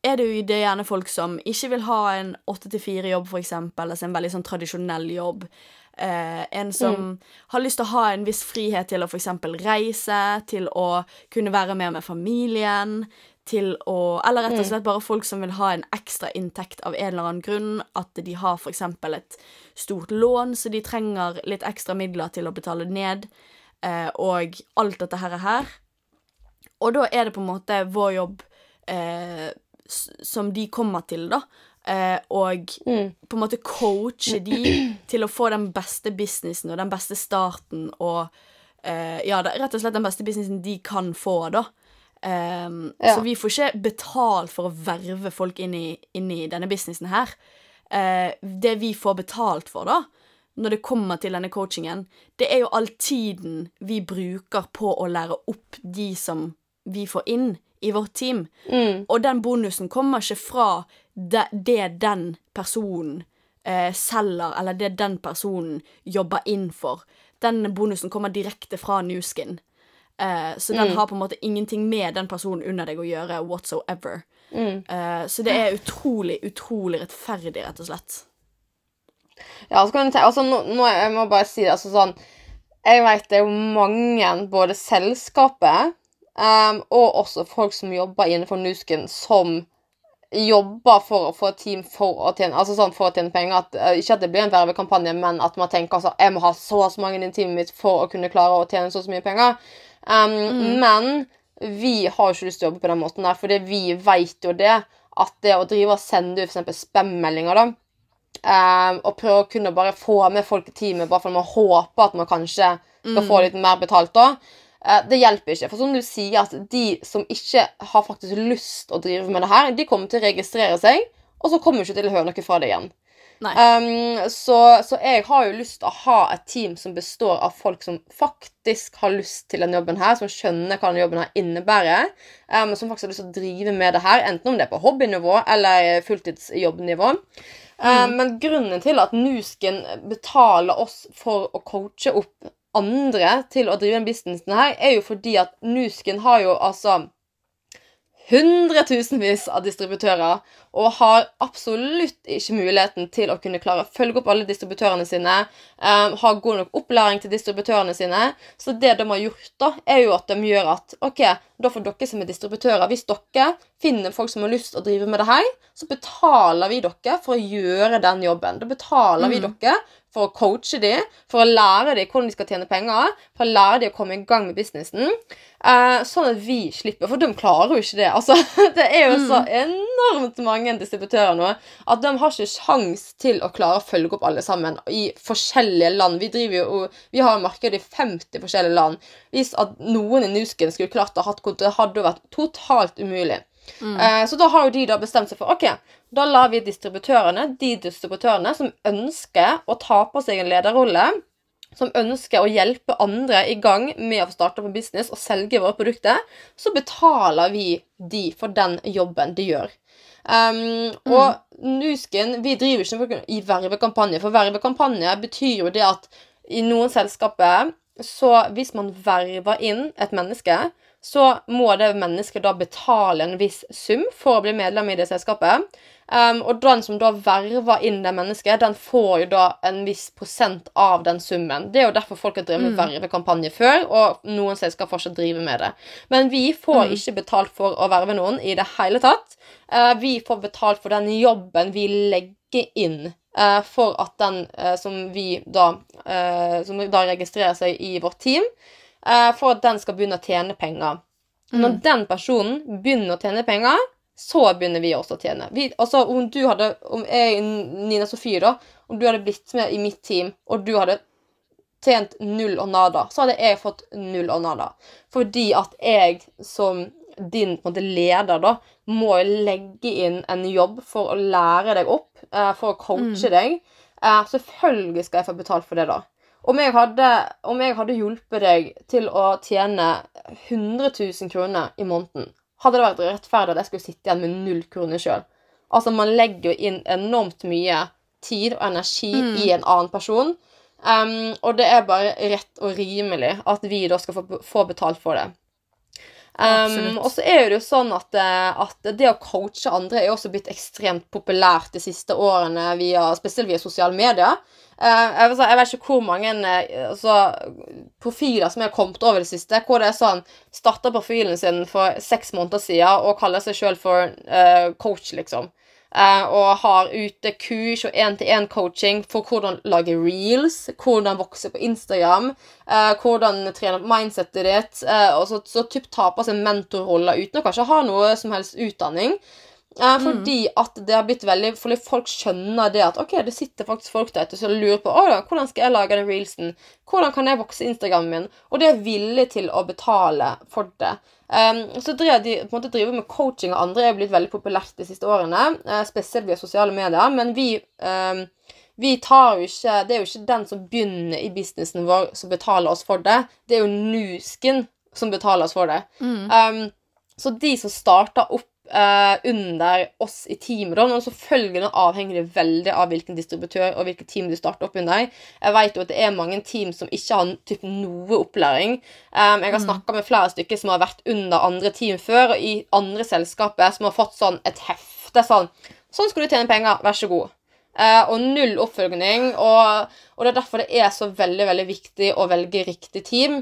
er det jo det gjerne folk som ikke vil ha en åtte til fire-jobb, eksempel, altså en veldig sånn tradisjonell jobb. Eh, en som har lyst til å ha en viss frihet til å eksempel reise, til å kunne være med med familien, til å Eller rett og slett bare folk som vil ha en ekstra inntekt av en eller annen grunn. At de har eksempel et stort lån, så de trenger litt ekstra midler til å betale ned, eh, og alt dette her. er. Og da er det på en måte vår jobb eh, som de kommer til, da. Eh, og på en måte coache de til å få den beste businessen og den beste starten og eh, Ja, rett og slett den beste businessen de kan få, da. Ehm, Ja. Så vi får ikke betalt for å verve folk inn i, inn i denne businessen her. Eh, det vi får betalt for, da, når det kommer til denne coachingen, det er jo all tiden vi bruker på å lære opp de som vi får inn i vårt team. Og den bonusen kommer ikke fra det, det den personen eh, selger, eller det den personen jobber inn for. Den bonusen kommer direkte fra Newskin. Eh, så den har på en måte ingenting med den personen under deg å gjøre whatsoever. Eh, så det er utrolig, utrolig rettferdig, rett og slett. Ja, så kan du tenke, altså, nå, nå, jeg må bare si det, altså sånn Jeg vet det er jo mange, både selskapet um, og også folk som jobber innenfor Nusken, som jobber for å få et team for å tjene, altså sånn for å tjene penger. At, eh, ikke at det blir en vervekampanje, men at man tenker altså, jeg må ha så og så mange i teamet mitt for å kunne klare å tjene så og så mye penger. Um, Men vi har jo ikke lyst til å jobbe på den måten der, fordi vi vet jo det at det å drive og sende ut eksempel spam-meldinger, da Um, og prøve å kunne bare få med folk i teamet bare for man håper at man kanskje skal få litt mer betalt da. Eh, det hjelper ikke. For som du sier, at de som ikke har faktisk lyst å drive med det her, de kommer til å registrere seg, og så kommer du ikke til å høre noe fra det igjen. Um, så, så jeg har jo lyst til å ha et team som består av folk som faktisk har lyst til denne jobben her, som skjønner hva denne jobben her innebærer, um, som faktisk har lyst til å drive med det her, enten om det er på hobbynivå eller fulltidsjobbnivå. Um, Men grunnen til at Nusken betaler oss for å coache opp andre til å drive den businessen her, er jo fordi at Nusken har jo altså hundretusenvis av distributører og har absolutt ikke muligheten til å kunne klare å følge opp alle distributørene sine, um, ha god nok opplæring til distributørene sine. Så det de har gjort, da, er jo at de gjør at OK, da får dere som er distributører Hvis dere finner folk som har lyst til å drive med det her, så betaler vi dere for å gjøre den jobben. Da betaler vi dere for å coache dem, for å lære dem hvordan de skal tjene penger, for å lære dem å komme i gang med businessen. Uh, sånn at vi slipper, for de klarer jo ikke det. Altså, det er jo så enormt mange distributører nå at de har ikke sjans til å klare å følge opp alle sammen i forskjellige land. Vi driver jo, vi har marked i 50 forskjellige land. Hvis at noen i Nusken skulle klart å ha hatt konto, det hadde jo vært totalt umulig. Eh, så da har jo de da bestemt seg for ok, da lar vi distributørene, de distributørene som ønsker å ta på seg en lederrolle, som ønsker å hjelpe andre i gang med å starte på business og selge våre produkter, så betaler vi de for den jobben de gjør. Um, Og Nusken vi driver ikke i vervekampanje, for vervekampanje betyr jo det at i noen selskaper så hvis man verver inn et menneske, så må det mennesket da betale en viss sum for å bli medlem i det selskapet. Um, og den som da verver inn det mennesket, den får jo da en viss prosent av den summen. Det er jo derfor folk har drevet med vervekampanje før, og noen selskap fortsatt driver med det. Men vi får ikke betalt for å verve noen i det hele tatt. Uh, vi får betalt for den jobben vi legger inn uh, for at den uh, som vi da eh, Som da registrerer seg i vårt team, for at den skal begynne å tjene penger. Når den personen begynner å tjene penger, så begynner vi også å tjene. Vi, altså, om du hadde, om jeg, Nina Sofie, da, om du hadde blitt med i mitt team, og du hadde tjent null og nada, så hadde jeg fått null og nada. Fordi at jeg som din måte, leder da, må legge inn en jobb for å lære deg opp, eh, for å coache deg. Eh, selvfølgelig skal jeg få betalt for det, da. Om jeg, hadde, om jeg hadde hjulpet deg til å tjene 100 000 kroner i måneden, hadde det vært rettferdig at jeg skulle sitte igjen med null kroner sjøl. Altså, man legger jo inn enormt mye tid og energi i en annen person. Um, og det er bare rett og rimelig at vi da skal få, få betalt for det. Um, og så er det jo sånn at, eh, at det å coache andre er også blitt ekstremt populært de siste årene, via, spesielt via sosiale medier. Uh, jeg, jeg vet ikke hvor mange eh, altså, profiler som jeg har kommet over det siste, hvor det er sånn Starta profilen sin for seks måneder siden og kaller seg sjøl for uh, coach, liksom. Eh, og har ute kurs og én-til-én-coaching for hvordan lage reels, hvordan vokse på Instagram, eh, hvordan trene opp mindsetet ditt, eh, og så, så typ ta på seg mentorroller uten å kanskje ha noe som helst utdanning. Eh, fordi at det har blitt veldig Fordi folk skjønner det at ok, det sitter faktisk folk der ute som lurer på «Å da, hvordan skal jeg lage den reelsen. Hvordan kan jeg vokse Instagramen min? Og det er villig til å betale for det. Um, så driver de, på en måte driver med coaching av andre er blitt veldig populært de siste årene. Uh, spesielt via sosiale medier. Men vi um, vi tar jo ikke Det er jo ikke den som begynner i businessen vår, som betaler oss for det. Det er jo Nusken som betaler oss for det. Um, så de som starter opp eh, under oss i teamet, og men selvfølgelig avhenger det veldig av hvilken distributør og hvilket team du starter opp under. Jeg vet jo at det er mange team som ikke har typ, noe opplæring. Um, jeg har snakka med flere stykker som har vært under andre team før, og i andre selskaper som har fått sånn et hefte sånn Sånn skal du tjene penger, vær så god. Uh, og null oppfølging. Og, og det er derfor det er så veldig veldig viktig å velge riktig team.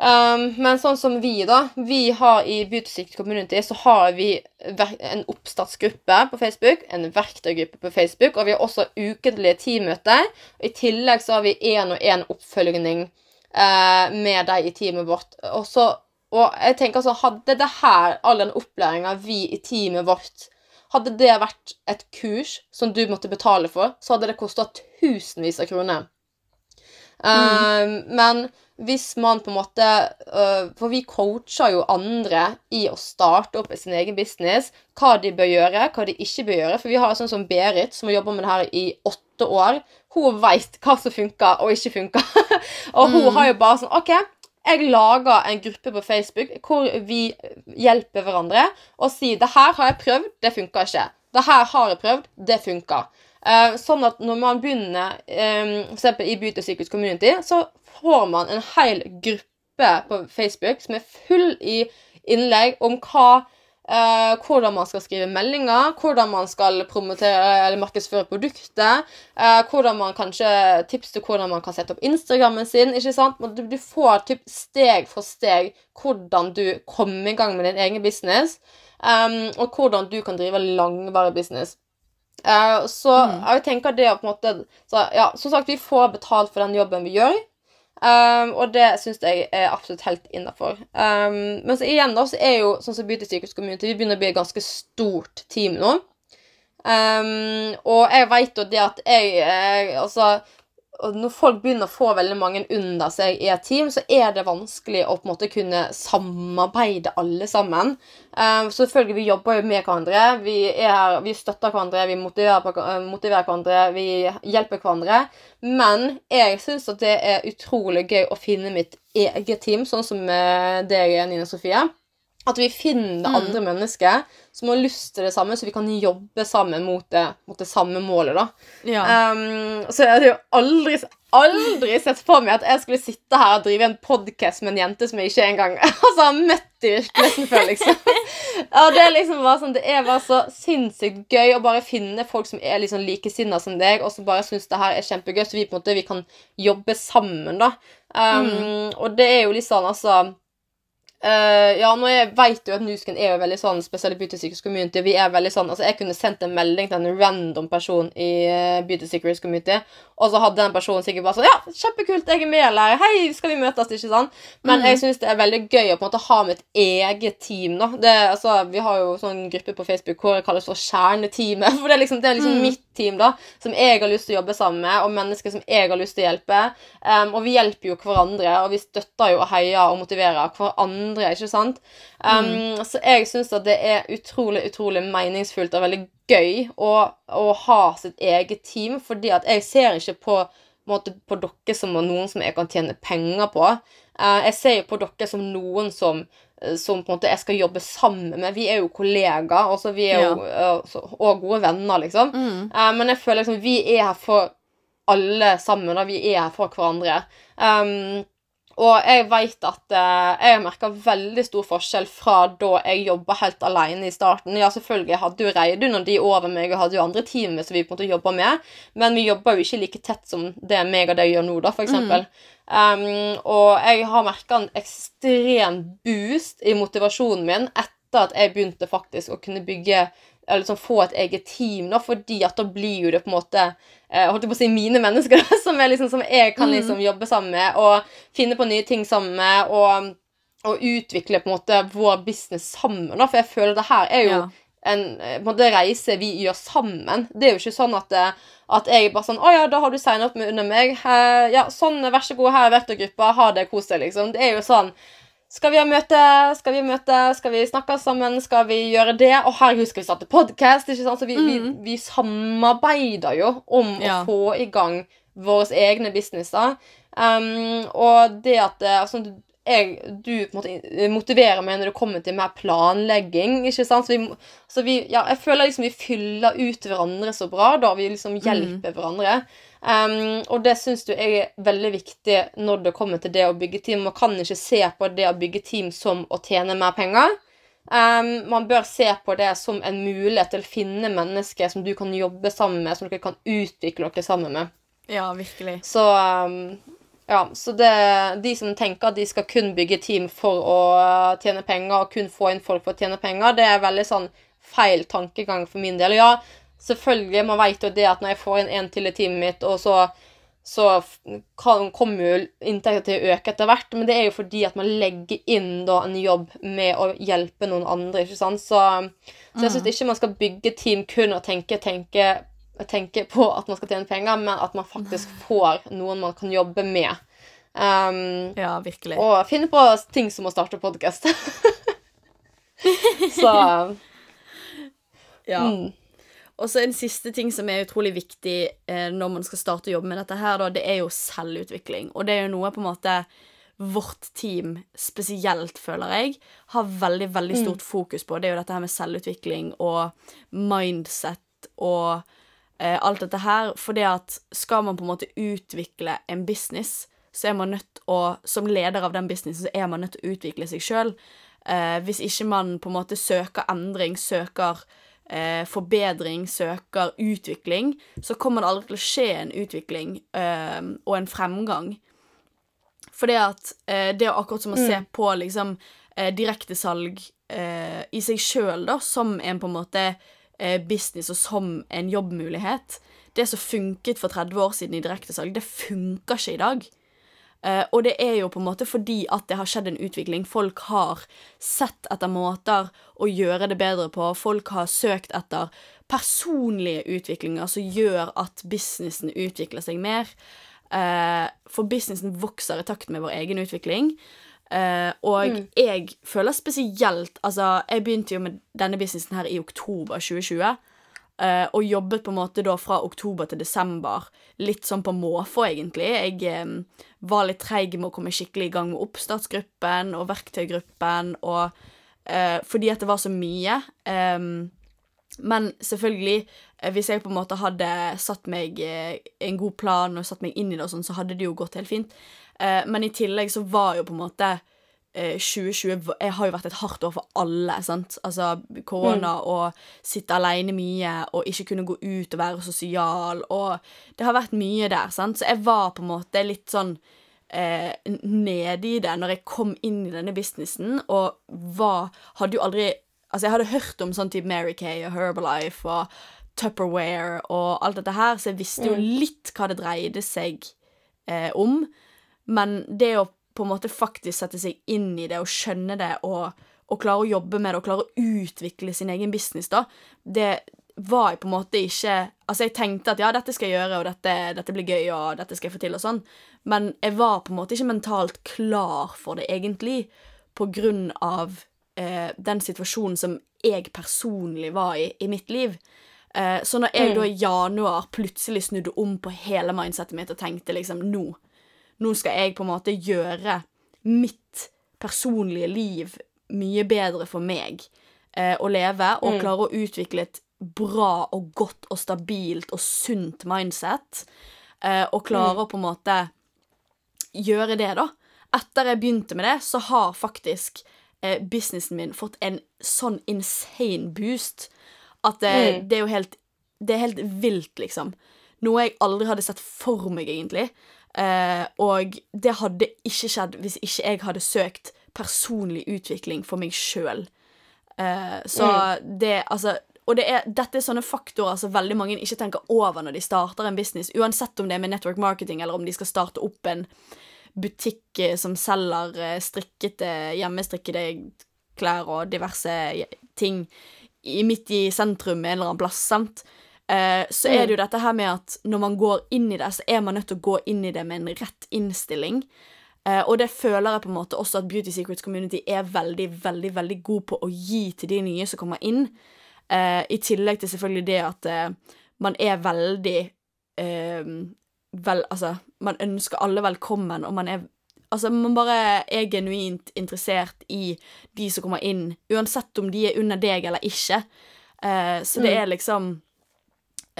Um, men sånn som vi, da Vi har i Beautysikt Community så har vi en oppstartsgruppe på Facebook, en verktøygruppe på Facebook, og vi har også ukentlige teammøter. I tillegg så har vi én og én oppfølging uh, med deg i teamet vårt. Og, så, og jeg tenker altså, Hadde det her, all den opplæringa vi i teamet vårt Hadde det vært et kurs som du måtte betale for, så hadde det kosta tusenvis av kroner. Um, Men hvis man på en måte øh, For vi coacher jo andre i å starte opp sin egen business. Hva de bør gjøre, hva de ikke bør gjøre. For vi har sånn som Berit, som har jobba med det her i åtte år. Hun veit hva som funker og ikke funker. og hun har jo bare sånn OK, jeg lager en gruppe på Facebook hvor vi hjelper hverandre og sier 'Det her har jeg prøvd, det funka ikke'. 'Det her har jeg prøvd, det funker'. Eh, sånn at når man begynner eh, for i Beauty Secrets Community, så får man en hel gruppe på Facebook som er full i innlegg om hva Uh, hvordan man skal skrive meldinger, hvordan man skal promotere eller markedsføre produktet. Uh, hvordan man kanskje tips til hvordan man kan sette opp Instagrammen sin. ikke sant? Du, du får typ steg for steg hvordan du kommer i gang med din egen business, um, og hvordan du kan drive langvarig business. Eh, så jeg tenker det å på en måte så, ja, Som sagt, vi får betalt for den jobben vi gjør. Um, og det syns jeg er absolutt helt innafor. Um, men så igjen da, så er jo sånn som Beauty Secrets Community Vi begynner å bli et ganske stort team nå. Um, og jeg veit jo det at jeg, jeg Altså og når folk begynner å få veldig mange under seg i et team, så er det vanskelig å på en måte kunne samarbeide alle sammen. Um, selvfølgelig, vi jobber jo med hverandre. Vi, er vi støtter hverandre, vi motiverer, uh, motiverer hverandre, vi hjelper hverandre. Men jeg syns at det er utrolig gøy å finne mitt eget team, sånn som uh, deg, Nina Sofie. At vi finner andre mennesker som har lyst til det samme, så vi kan jobbe sammen mot det, mot det samme målet. da. Ja. Um, så jeg hadde jo aldri, aldri sett for meg at jeg skulle sitte her og drive en podkast med en jente som jeg ikke engang altså, har møtt i virkeligheten før, liksom. Ja, det er liksom bare sånn, det er bare så sinnssykt gøy å bare finne folk som er liksom likesinna som deg, og som bare syns det her er kjempegøy, så vi på en måte vi kan jobbe sammen, da. Um, Og det er jo litt sånn, altså Eh, ja, nå jeg vet jo at Nusken er jo veldig sånn spesielt i Beauty Community. Vi er veldig sånn, altså Jeg kunne sendt en melding til en random person i uh, Beauty Secrets Community, og så hadde den personen sikkert bare sånn Ja, kjempekult, jeg er med, eller Hei, skal vi møtes? Ikke sant? Men jeg syns det er veldig gøy å på en måte ha mitt eget team, da. Det, altså, vi har jo sånn gruppe på Facebook hvor det kalles for Kjerneteamet. For det er liksom, det er liksom mitt team, da, som jeg har lyst til å jobbe sammen med, og mennesker som jeg har lyst til å hjelpe. Um, og vi hjelper jo hverandre, og vi støtter jo og heier og motiverer hverandre, ikke sant? Um, Så jeg syns at det er utrolig, utrolig meningsfullt og veldig gøy å, å ha sitt eget team, fordi at jeg ser ikke på, på, måte, på dere som noen som jeg kan tjene penger på. Eh, jeg ser jo på dere som noen som som på en måte jeg skal jobbe sammen med. Vi er jo kollegaer, og så vi er jo eh, og gode venner, liksom. Mm. men jeg føler liksom vi er her for alle sammen, og vi er her for hverandre. Um, og jeg vet at eh, jeg har merka veldig stor forskjell fra da jeg jobba helt alene i starten. Ja, selvfølgelig, hadde jo Reidun og de over meg, og hadde jo andre teamer som vi på en måte jobba med, men vi jobba jo ikke like tett som det meg og deg gjør nå, da, for eksempel. Um, og jeg har merka en ekstrem boost i motivasjonen min etter at jeg begynte faktisk å kunne bygge eller liksom få et eget team, da, fordi at da blir jo det på en måte eh, holdt jeg på å si mine mennesker, da, som, er liksom, som jeg kan liksom jobbe sammen med, og finne på nye ting sammen med, og, og utvikle på en måte vår business sammen. Da, for jeg føler det her er jo Ja. en, eh, på en måte, reise vi gjør sammen. Det er jo ikke sånn at, eh, at jeg bare sånn 'Å ja, da har du signet opp med under meg.' Eh, ja, sånn, vær så god, her er verktøygruppa. Ha det, kos deg, liksom. Det er jo sånn skal vi ha møte? Skal vi møte? Skal vi snakke sammen? Skal vi gjøre det? Og herregud, skal vi starte podkast? Så vi, vi, vi samarbeider jo om Ja. å få i gang våre egne businesser. Um, og det at eh, altså, jeg, du måte motiverer meg når det kommer til mer planlegging. ikke sant? Så vi, så vi, ja, jeg føler liksom vi fyller ut hverandre så bra. da, Vi liksom hjelper hverandre. Um, og det syns du er veldig viktig når det kommer til det å bygge team. Man kan ikke se på det å bygge team som å tjene mer penger. Um, man bør se på det som en mulighet til å finne mennesker som du kan jobbe sammen med, som dere kan utvikle dere sammen med. Ja, virkelig. Så um, ja, så det, de som tenker at de skal kun bygge team for å tjene penger, og kun få inn folk for å tjene penger, det er veldig sånn feil tankegang for min del. Ja, selvfølgelig, man vet jo det at når jeg får inn en til i teamet mitt, og så så kan, kommer jo inntekten til å øke etter hvert, men det er jo fordi at man legger inn da en jobb med å hjelpe noen andre, ikke sant? Så, så jeg syns ikke man skal bygge team kun og tenke, tenke, tenke på at man skal tjene penger, men at man faktisk får noen man kan jobbe med. Um, Ja, virkelig. og finne på ting som å starte podkast. Så ja. mm. Og så en siste ting som er utrolig viktig eh, når man skal starte å jobbe med dette her, da, det er jo selvutvikling. Og det er jo noe på en måte vårt team spesielt, føler jeg, har veldig, veldig stort fokus på. Det er jo dette her med selvutvikling og mindset og eh, alt dette her. For det at skal man på en måte utvikle en business, så er man nødt å Som leder av den businessen, så er man nødt til å utvikle seg sjøl. Eh, hvis ikke man på en måte søker endring, søker eh, forbedring, søker utvikling, så kommer det aldri til å skje en utvikling eh, og en fremgang. For det at eh, det er akkurat som å se på liksom eh, direktesalg eh, i seg sjøl, da, som en på en måte eh, business og som en jobbmulighet. Det som funket for 30 år siden i direktesalg, det funker ikke i dag. Eh, og det er jo på en måte fordi at det har skjedd en utvikling. Folk har sett etter måter å gjøre det bedre på. Folk har søkt etter personlige utviklinger som gjør at businessen utvikler seg mer. Uh, for businessen vokser i takt med vår egen utvikling. Uh, og jeg føler spesielt Altså, jeg begynte jo med denne businessen her i oktober 2020. eh, og jobbet på en måte da fra oktober til desember, litt sånn på måfå, egentlig. Jeg eh, var litt treig med å komme skikkelig i gang med oppstartsgruppen og verktøygruppen, og eh, fordi at det var så mye. Um, men selvfølgelig, eh, hvis jeg på en måte hadde satt meg eh, en god plan og satt meg inn i det, og sånn, så hadde det jo gått helt fint. Eh, Men i tillegg så var jo på en måte eh, 2020 Jeg har jo vært et hardt år for alle, sant. Altså korona og sitte aleine mye og ikke kunne gå ut og være sosial og Det har vært mye der, sant. Så jeg var på en måte litt sånn eh, nede i det når jeg kom inn i denne businessen, og var Hadde jo aldri Altså, jeg hadde hørt om sånn type Mary Kay og Herbalife og Tupperware og alt dette her, så jeg visste jo litt hva det dreide seg eh, om. Men det å på en måte faktisk sette seg inn i det og skjønne det og, og klare å jobbe med det og klare å utvikle sin egen business, da, det var jeg på en måte ikke Altså, jeg tenkte at ja, dette skal jeg gjøre, og dette, dette blir gøy, og dette skal jeg få til, og sånn, men jeg var på en måte ikke mentalt klar for det, egentlig, på grunn av eh, den situasjonen som jeg personlig var i i mitt liv. Eh, så når jeg da i januar plutselig snudde om på hele mindsetet mitt og tenkte liksom nå, nå skal jeg på en måte gjøre mitt personlige liv mye bedre for meg eh, å leve, og klare å utvikle et bra og godt og stabilt og sunt mindset, eh, og klare å på en måte gjøre det, da. Etter jeg begynte med det, så har faktisk eh, businessen min fått en sånn insane boost at det, det er jo helt Det er helt vilt, liksom. Noe jeg aldri hadde sett for meg, egentlig. Eh, og det hadde ikke skjedd hvis ikke jeg hadde søkt personlig utvikling for meg sjøl. Eh, så det Altså og det er, dette er sånne faktorer som veldig mange ikke tenker over når de starter en business, uansett om det er med network marketing, eller om de skal starte opp en butikk eh, som selger eh, strikkete, hjemmestrikkede klær og diverse ting i, midt i sentrum en eller annen plass, sant? Eh, så er det jo dette her med at når man går inn i det, så er man nødt til å gå inn i det med en rett innstilling. Eh, og det føler jeg på en måte også at Beauty Secrets Community er veldig, veldig, veldig god på å gi til de nye som kommer inn. Eh, I tillegg til selvfølgelig det at eh, man er veldig eh, vel, Altså, man ønsker alle velkommen, og man er Altså, man bare er genuint interessert i de som kommer inn, uansett om de er under deg eller ikke. Så det er liksom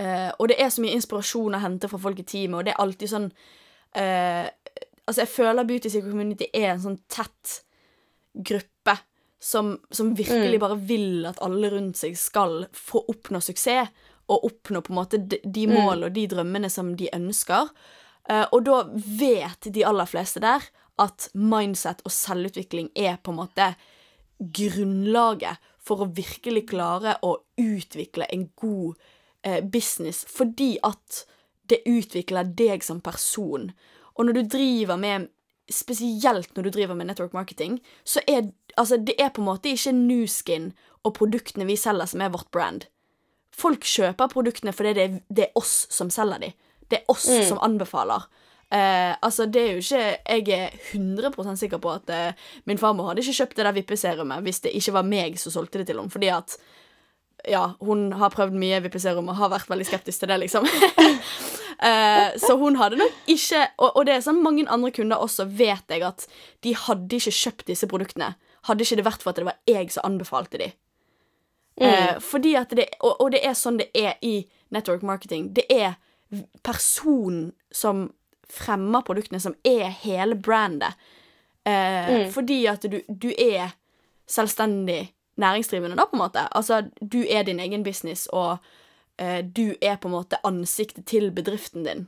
eh, Og det er så mye inspirasjon å hente fra folk i teamet, og det er alltid sånn uh, Altså, jeg føler Beauty Secret Community er en sånn tett gruppe som, som virkelig bare vil at alle rundt seg skal få oppnå suksess, og oppnå på en måte de, de mål og de drømmene som de ønsker. Uh, og da vet de aller fleste der at mindset og selvutvikling er på en måte grunnlaget for å virkelig klare å utvikle en god eh, business, fordi at det utvikler deg som person. Og når du driver med Spesielt når du driver med network marketing, så er altså, det er på en måte ikke Newskin og produktene vi selger, som er vårt brand. Folk kjøper produktene fordi det er, det er oss som selger dem. Det er oss som anbefaler. Eh, altså, det er jo ikke Jeg er 100 sikker på at eh, min farmor hadde ikke kjøpt det der vippeserumet hvis det ikke var meg som solgte det til henne, fordi at ja, hun har prøvd mye vippeserum og har vært veldig skeptisk til det, liksom. Eh, så hun hadde nok ikke og, og det er sånn mange andre kunder også vet jeg at de hadde ikke kjøpt disse produktene. Hadde ikke det vært for at det var jeg som anbefalte de. Eh, fordi at det, og, og det er sånn det er i network marketing. Det er personen som fremmer produktene, som er hele brandet. Eh, Fordi at du, du er selvstendig næringsdrivende, da, på en måte. Altså, du er din egen business, og eh, du er på en måte ansiktet til bedriften din.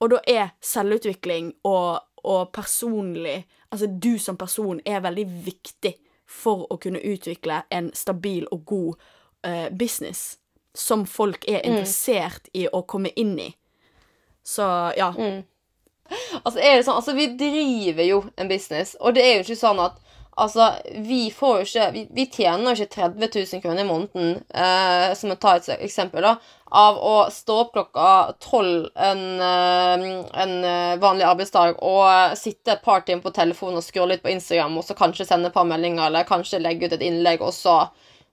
Og da er selvutvikling og, og personlig Altså, du som person er veldig viktig for å kunne utvikle en stabil og god eh, business som folk er interessert i å komme inn i. Så ja. Altså, er det sånn, altså, vi driver jo en business, og det er jo ikke sånn at Altså, vi får jo ikke Vi, vi tjener jo ikke 30 000 kroner i måneden, eh, som å ta et eksempel, da, av å stå opp klokka tolv en, eh, en eh, vanlig arbeidsdag og sitte et par timer på telefonen og scrolle litt på Instagram, og så kanskje sende et par meldinger, eller kanskje legge ut et innlegg, og så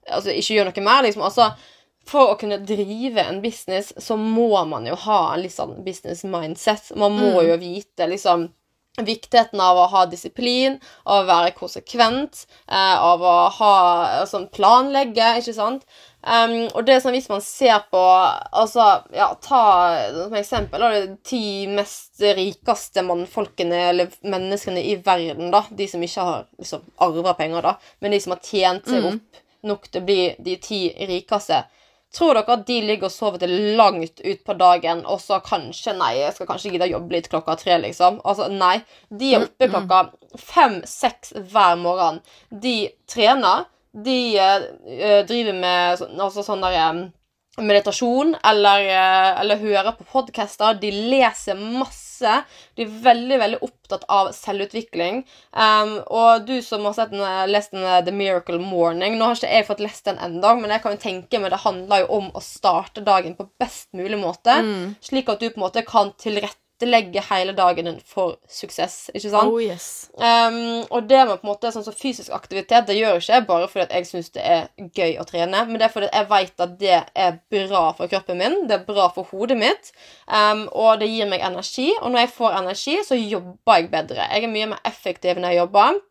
altså, ikke gjøre noe mer, liksom. Altså, for å kunne drive en business, så må man jo ha en litt sånn business mindset. Man må jo vite liksom Viktigheten av å ha disiplin, av å være konsekvent, eh, av å ha altså, planlegge, ikke sant. Um, og det er sånn hvis man ser på Altså, ja, ta som eksempel de ti mest rikeste mannfolkene eller menneskene i verden, da. De som ikke har liksom arva penger, da, men de som har tjent seg opp nok til å bli de ti rikeste. Tror dere at de ligger og sover til langt utpå dagen, og så kanskje Nei, jeg skal kanskje gidde å jobbe litt klokka tre, liksom. Altså, nei. De er oppe klokka fem-seks hver morgen. De trener. De uh, driver med så- altså sånn der eh, meditasjon, eller, eh, eller hører på podcaster. De leser masse. De er veldig veldig opptatt av selvutvikling. Um, og du som har sett den, lest den eh, The Miracle Morning Nå har ikke jeg fått lest den ennå, men jeg kan jo tenke meg det handler jo om å starte dagen på best mulig måte. Slik at du på en måte kan tilrettelegge hele dagen din for suksess. Ikke sant? Oh yes. Um, og det med på en måte sånn så fysisk aktivitet Det gjør jo ikke jeg bare fordi jeg syns det er gøy å trene, men det er fordi jeg vet at det er bra for kroppen min, det er bra for hodet mitt, um, og det gir meg energi. Og når jeg får energi, så jobber jeg bedre. Jeg er mye mer effektiv når jeg jobber.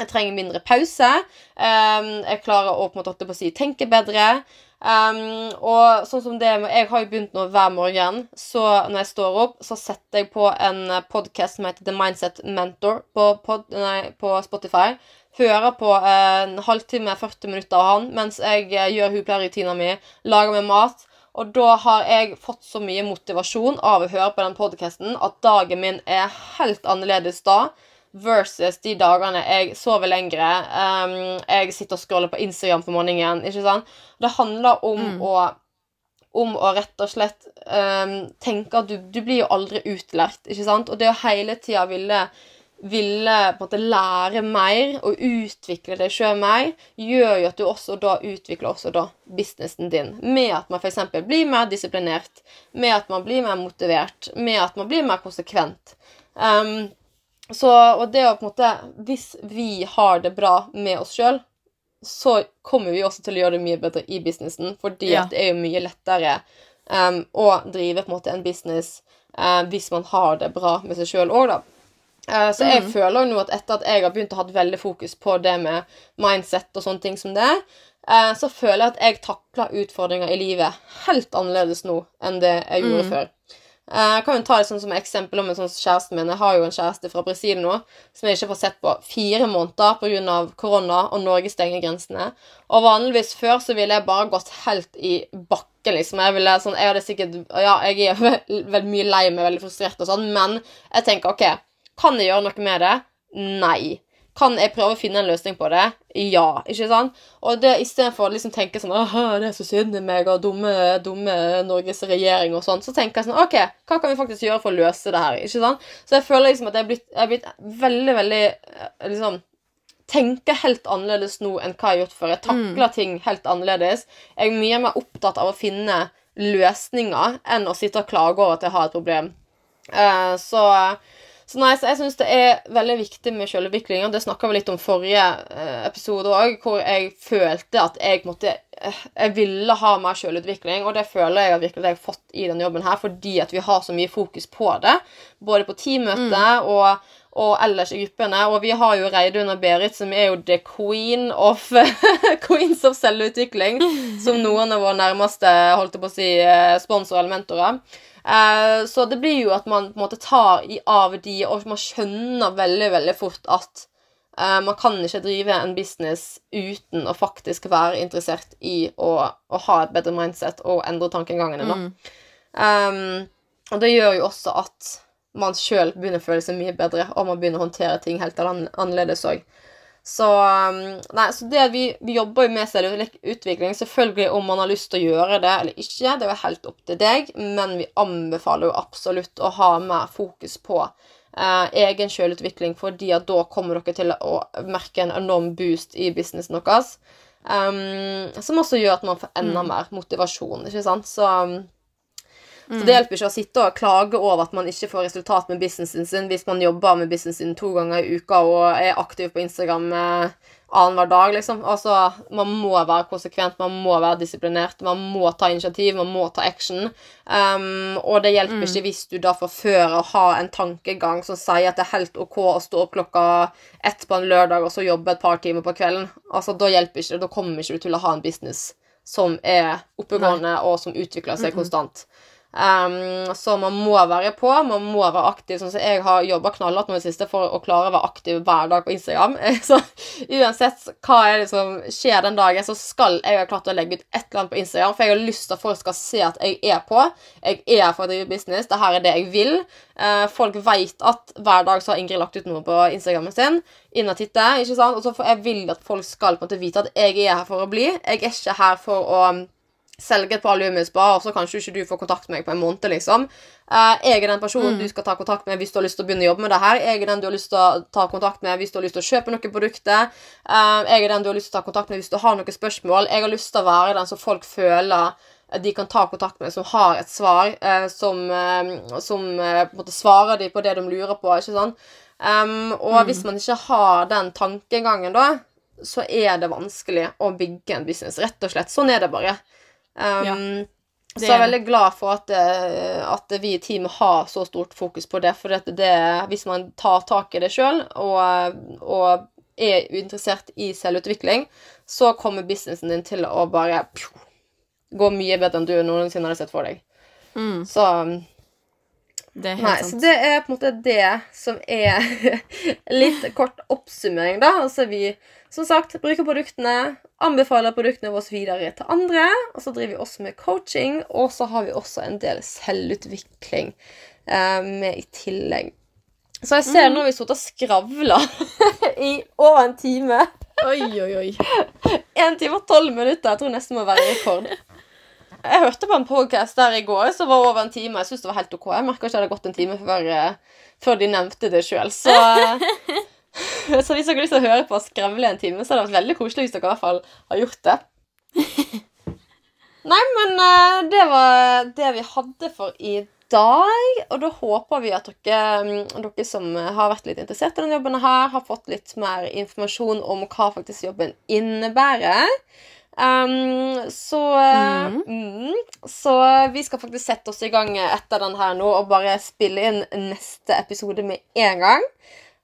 Jeg trenger mindre pause. Um, jeg klarer å på en måte jeg å si, tenke bedre. Um, og sånn som det Jeg har jo begynt nå hver morgen, så når jeg står opp, så setter jeg på en podkast som heter The Mindset Mentor på, pod, nei, på Spotify. Hører på eh, en halvtime, 40 minutter av han mens jeg eh, gjør hudpleierutina mi, lager meg mat. Og da har jeg fått så mye motivasjon av å høre på den podkasten at dagen min er helt annerledes da versus de dagene jeg sover lengre. Um, jeg sitter og scroller på Instagram på morgenen. ikke sant? Det handler om å om å rett og slett um, tenke at du, du blir jo aldri utlært, ikke sant? Og det å hele tida ville ville på en måte lære mer og utvikle deg sjøl mer, gjør jo at du også da utvikler også da businessen din. Med at man f.eks. blir mer disiplinert, med at man blir mer motivert, med at man blir mer konsekvent. Um, så, og det å på en måte Hvis vi har det bra med oss sjøl, så kommer vi også til å gjøre det mye bedre i businessen, fordi Ja. det er jo mye lettere um, å drive på en måte en business uh, hvis man har det bra med seg sjøl òg, da. Uh, så jeg føler jo nå at etter at jeg har begynt å ha veldig fokus på det med mindset og sånne ting som det, uh, så føler jeg at jeg takler utfordringer i livet helt annerledes nå enn det jeg gjorde før. Uh, jeg kan jo ta det sånn som eksempel om en sånn kjæresten min. Jeg har jo en kjæreste fra Brasil nå som jeg ikke får sett på fire måneder pga. korona og Norge stenger grensene. Og vanligvis før så ville jeg bare gått helt i bakken, liksom. Jeg ville sånn, jeg hadde sikkert Ja, jeg er vel- veldig mye lei meg, veldig frustrert og sånn, men jeg tenker OK, kan jeg gjøre noe med det? Nei. Kan jeg prøve å finne en løsning på det? Ja. ikke sant? Og det istedenfor å liksom tenke sånn Åh, det er så synd i meg og dumme, dumme Norges regjering og sånn, så tenker jeg sånn OK, hva kan vi faktisk gjøre for å løse det her? ikke sant? Så jeg føler liksom at jeg er blitt, jeg er blitt veldig, veldig eh, liksom tenker helt annerledes nå enn hva jeg har gjort før. Jeg takler ting helt annerledes. Jeg er mye mer opptatt av å finne løsninger enn å sitte og klage over at jeg har et problem. Uh, så, så nei, så jeg syns det er veldig viktig med selvutvikling, og det snakka vi litt om forrige eh, episode òg, hvor jeg følte at jeg måtte eh, Jeg ville ha mer selvutvikling, og det føler jeg at virkelig jeg har fått i denne jobben her, fordi at vi har så mye fokus på det, både på teammøte og og ellers i gruppene. Og vi har jo Reidun og Berit, som er jo the queen of queens of selvutvikling. Som noen av våre nærmeste holdt på å si, sponsorer eller mentorer. Eh, så det blir jo at man på en måte tar i av de, og man skjønner veldig, veldig fort at eh, man kan ikke drive en business uten å faktisk være interessert i å, å ha et bedre mindset og endre tankegangene. Mm. Um, og det gjør jo også at man sjøl begynner å føle seg mye bedre, og man begynner å håndtere ting helt annerledes òg. Så, um, nei, så det vi, vi jobber jo med selvutvikling, selvfølgelig om man har lyst til å gjøre det eller ikke. Det er jo helt opp til deg, men vi anbefaler jo absolutt å ha mer fokus på eh, egen selvutvikling, fordi at da kommer dere til å merke en enorm boost i businessen deres. Um, som også gjør at man får enda mm. mer motivasjon, ikke sant. Så um, så det hjelper ikke å sitte og klage over at man ikke får resultat med businessen sin hvis man jobber med businessen sin to ganger i uka og er aktiv på Instagram eh, annenhver dag, liksom. Altså, man må være konsekvent, man må være disiplinert, man må ta initiativ, man må ta action. Um, og det hjelper mm. ikke hvis du da forfører før å ha en tankegang som sier at det er helt OK å stå opp klokka ett på en lørdag og så jobbe et par timer på kvelden. Altså, da hjelper ikke det. Da kommer ikke du til å ha en business som er oppegående, og som utvikler seg mm -mm. konstant. Um, så man må være på, man må være aktiv. Sånn som jeg har jobba knallhardt nå i det siste for å klare å være aktiv hver dag på Instagram. Så uansett hva er det som skjer den dagen, så skal jeg ha klart å legge ut et eller annet på Instagram. For jeg har lyst til at folk skal se at jeg er på. Jeg er her for å drive business. Det her er det jeg vil. Uh, folk vet at hver dag så har Ingrid lagt ut noe på Instagrammen sin. Inn og ikke sant? Og så jeg vil at folk skal på en måte vite at jeg er her for å bli. Jeg er ikke her for å selge et par og så kanskje ikke du får kontakt med meg på en måned, liksom. Uh, jeg er den personen mm. du skal ta kontakt med hvis du har lyst til å begynne å jobbe med det her. Jeg er den du har lyst til å ta kontakt med hvis du har lyst til å kjøpe noen produkter. Uh, jeg er den du har lyst til å ta kontakt med hvis du har noen spørsmål. Jeg har lyst til å være den som folk føler de kan ta kontakt med, som har et svar, uh, som, som måte svarer de på det de lurer på. ikke sant? Og mm. hvis man ikke har den tankegangen, da, så er det vanskelig å bygge en business. Rett og slett. Sånn er det bare. Um, ja, så jeg er veldig glad for at, eh, at, vi i teamet har så stort fokus på det. For det, hvis man tar tak i det sjøl og, og, er interessert i selvutvikling, så kommer businessen din til å bare pju, gå mye bedre enn du noensinne hadde sett for deg. Mm. Så det Nei, sant. Så det er på en måte det som er litt kort oppsummering, da. Altså vi som sagt, bruker produktene, anbefaler produktene våre videre til andre. Og så driver vi også med coaching, og så har vi også en del selvutvikling eh, med i tillegg. Så jeg ser mm. nå vi sittet og skravla i over en time. Oi, oi, oi. En time og tolv minutter. Jeg tror nesten må være rekord. Jeg hørte på en podcast der i går som var over en time. Jeg syns det var helt ok. Jeg merka ikke at det hadde gått en time før, eh, før de nevnte det sjøl. Så Så hvis dere har lyst til å høre på oss skravle en time, så hadde det vært veldig koselig hvis dere i hvert fall har gjort det. Nei, men uh, det var det vi hadde for i dag. Og da håper vi at dere, mm, dere som har vært litt interessert i denne jobben, her, har fått litt mer informasjon om hva faktisk jobben innebærer. Um, så, mm. Mm, så vi skal faktisk sette oss i gang etter den her nå og bare spille inn neste episode med en gang.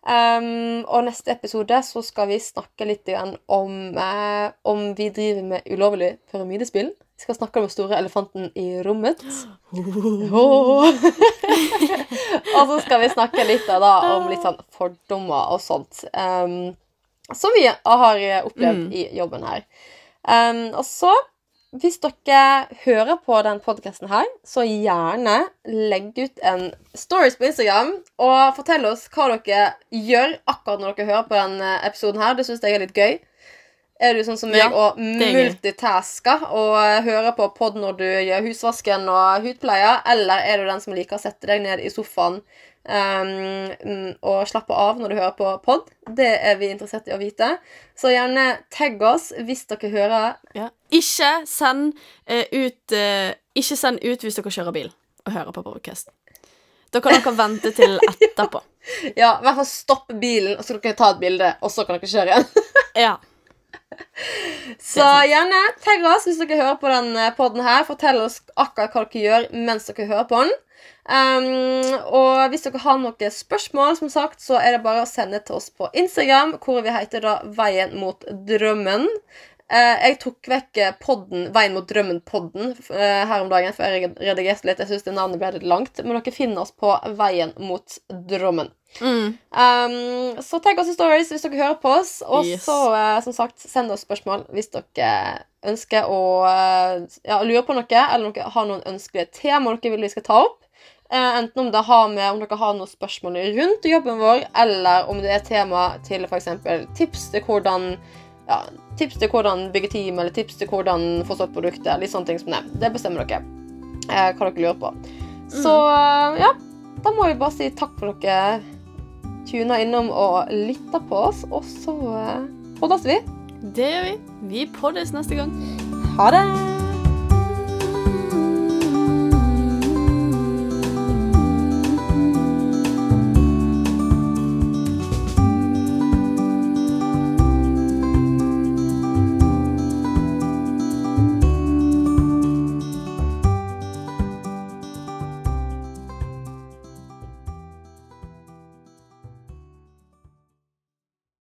Um, og neste episode så skal vi snakke litt om, eh, om vi driver med ulovlig pyramidespill. Vi skal snakke om den store elefanten i rommet. Oh. og så skal vi snakke litt da, om litt sånn fordommer og sånt. Um, som vi har opplevd mm. i jobben her. Um, og så hvis dere hører på den podkasten her, så gjerne legg ut en stories på Instagram og fortell oss hva dere gjør akkurat når dere hører på denne episoden her. Det syns jeg er litt gøy. Er du sånn som meg ja, og multitasker og hører på pod når du gjør husvasken og hudpleie, eller er du den som liker å sette deg ned i sofaen um, og slappe av når du hører på pod. Det er vi interessert i å vite. Så gjerne tagg oss hvis dere hører. Ja. Ikke send uh, ut uh, Ikke send ut hvis dere kjører bil og hører på podcast. Da kan dere vente til etterpå. Ja, i hvert fall stopp bilen, og så kan dere ta et bilde, og så kan dere kjøre igjen. Ja. Så gjerne tagg oss hvis dere hører på den podden her. Fortell oss akkurat hva dere gjør mens dere hører på den. Um, og hvis dere har noen spørsmål, som sagt, så er det bare å sende til oss på Instagram, hvor vi heter da Veien mot drømmen. Uh, jeg tok vekk podden Veien mot drømmen-podden uh, her om dagen, for jeg redigerte litt. Jeg syns navnet ble litt langt. Men dere finner oss på Veien mot drømmen. Mm. Um, så tagg oss i stories hvis dere hører på oss. Og Yes. så, uh, som sagt, send oss spørsmål hvis dere ønsker å eh, ja, lure på noe, eller dere har noen ønskelige tema dere vil vi skal ta opp. Eh, enten om, det har med, om dere har noen spørsmål rundt jobben vår, eller om det er tema til f.eks. tips til hvordan ja, tips til hvordan bygge team, eller tips til hvordan få solgt produktet. Litt sånne ting som det. Det bestemmer dere eh, hva dere lurer på. Så eh, ja, da må vi bare si takk for dere tuna innom og lytta på oss, og så eh, poddes vi. Det gjør vi. Vi poddes neste gang. Ha det!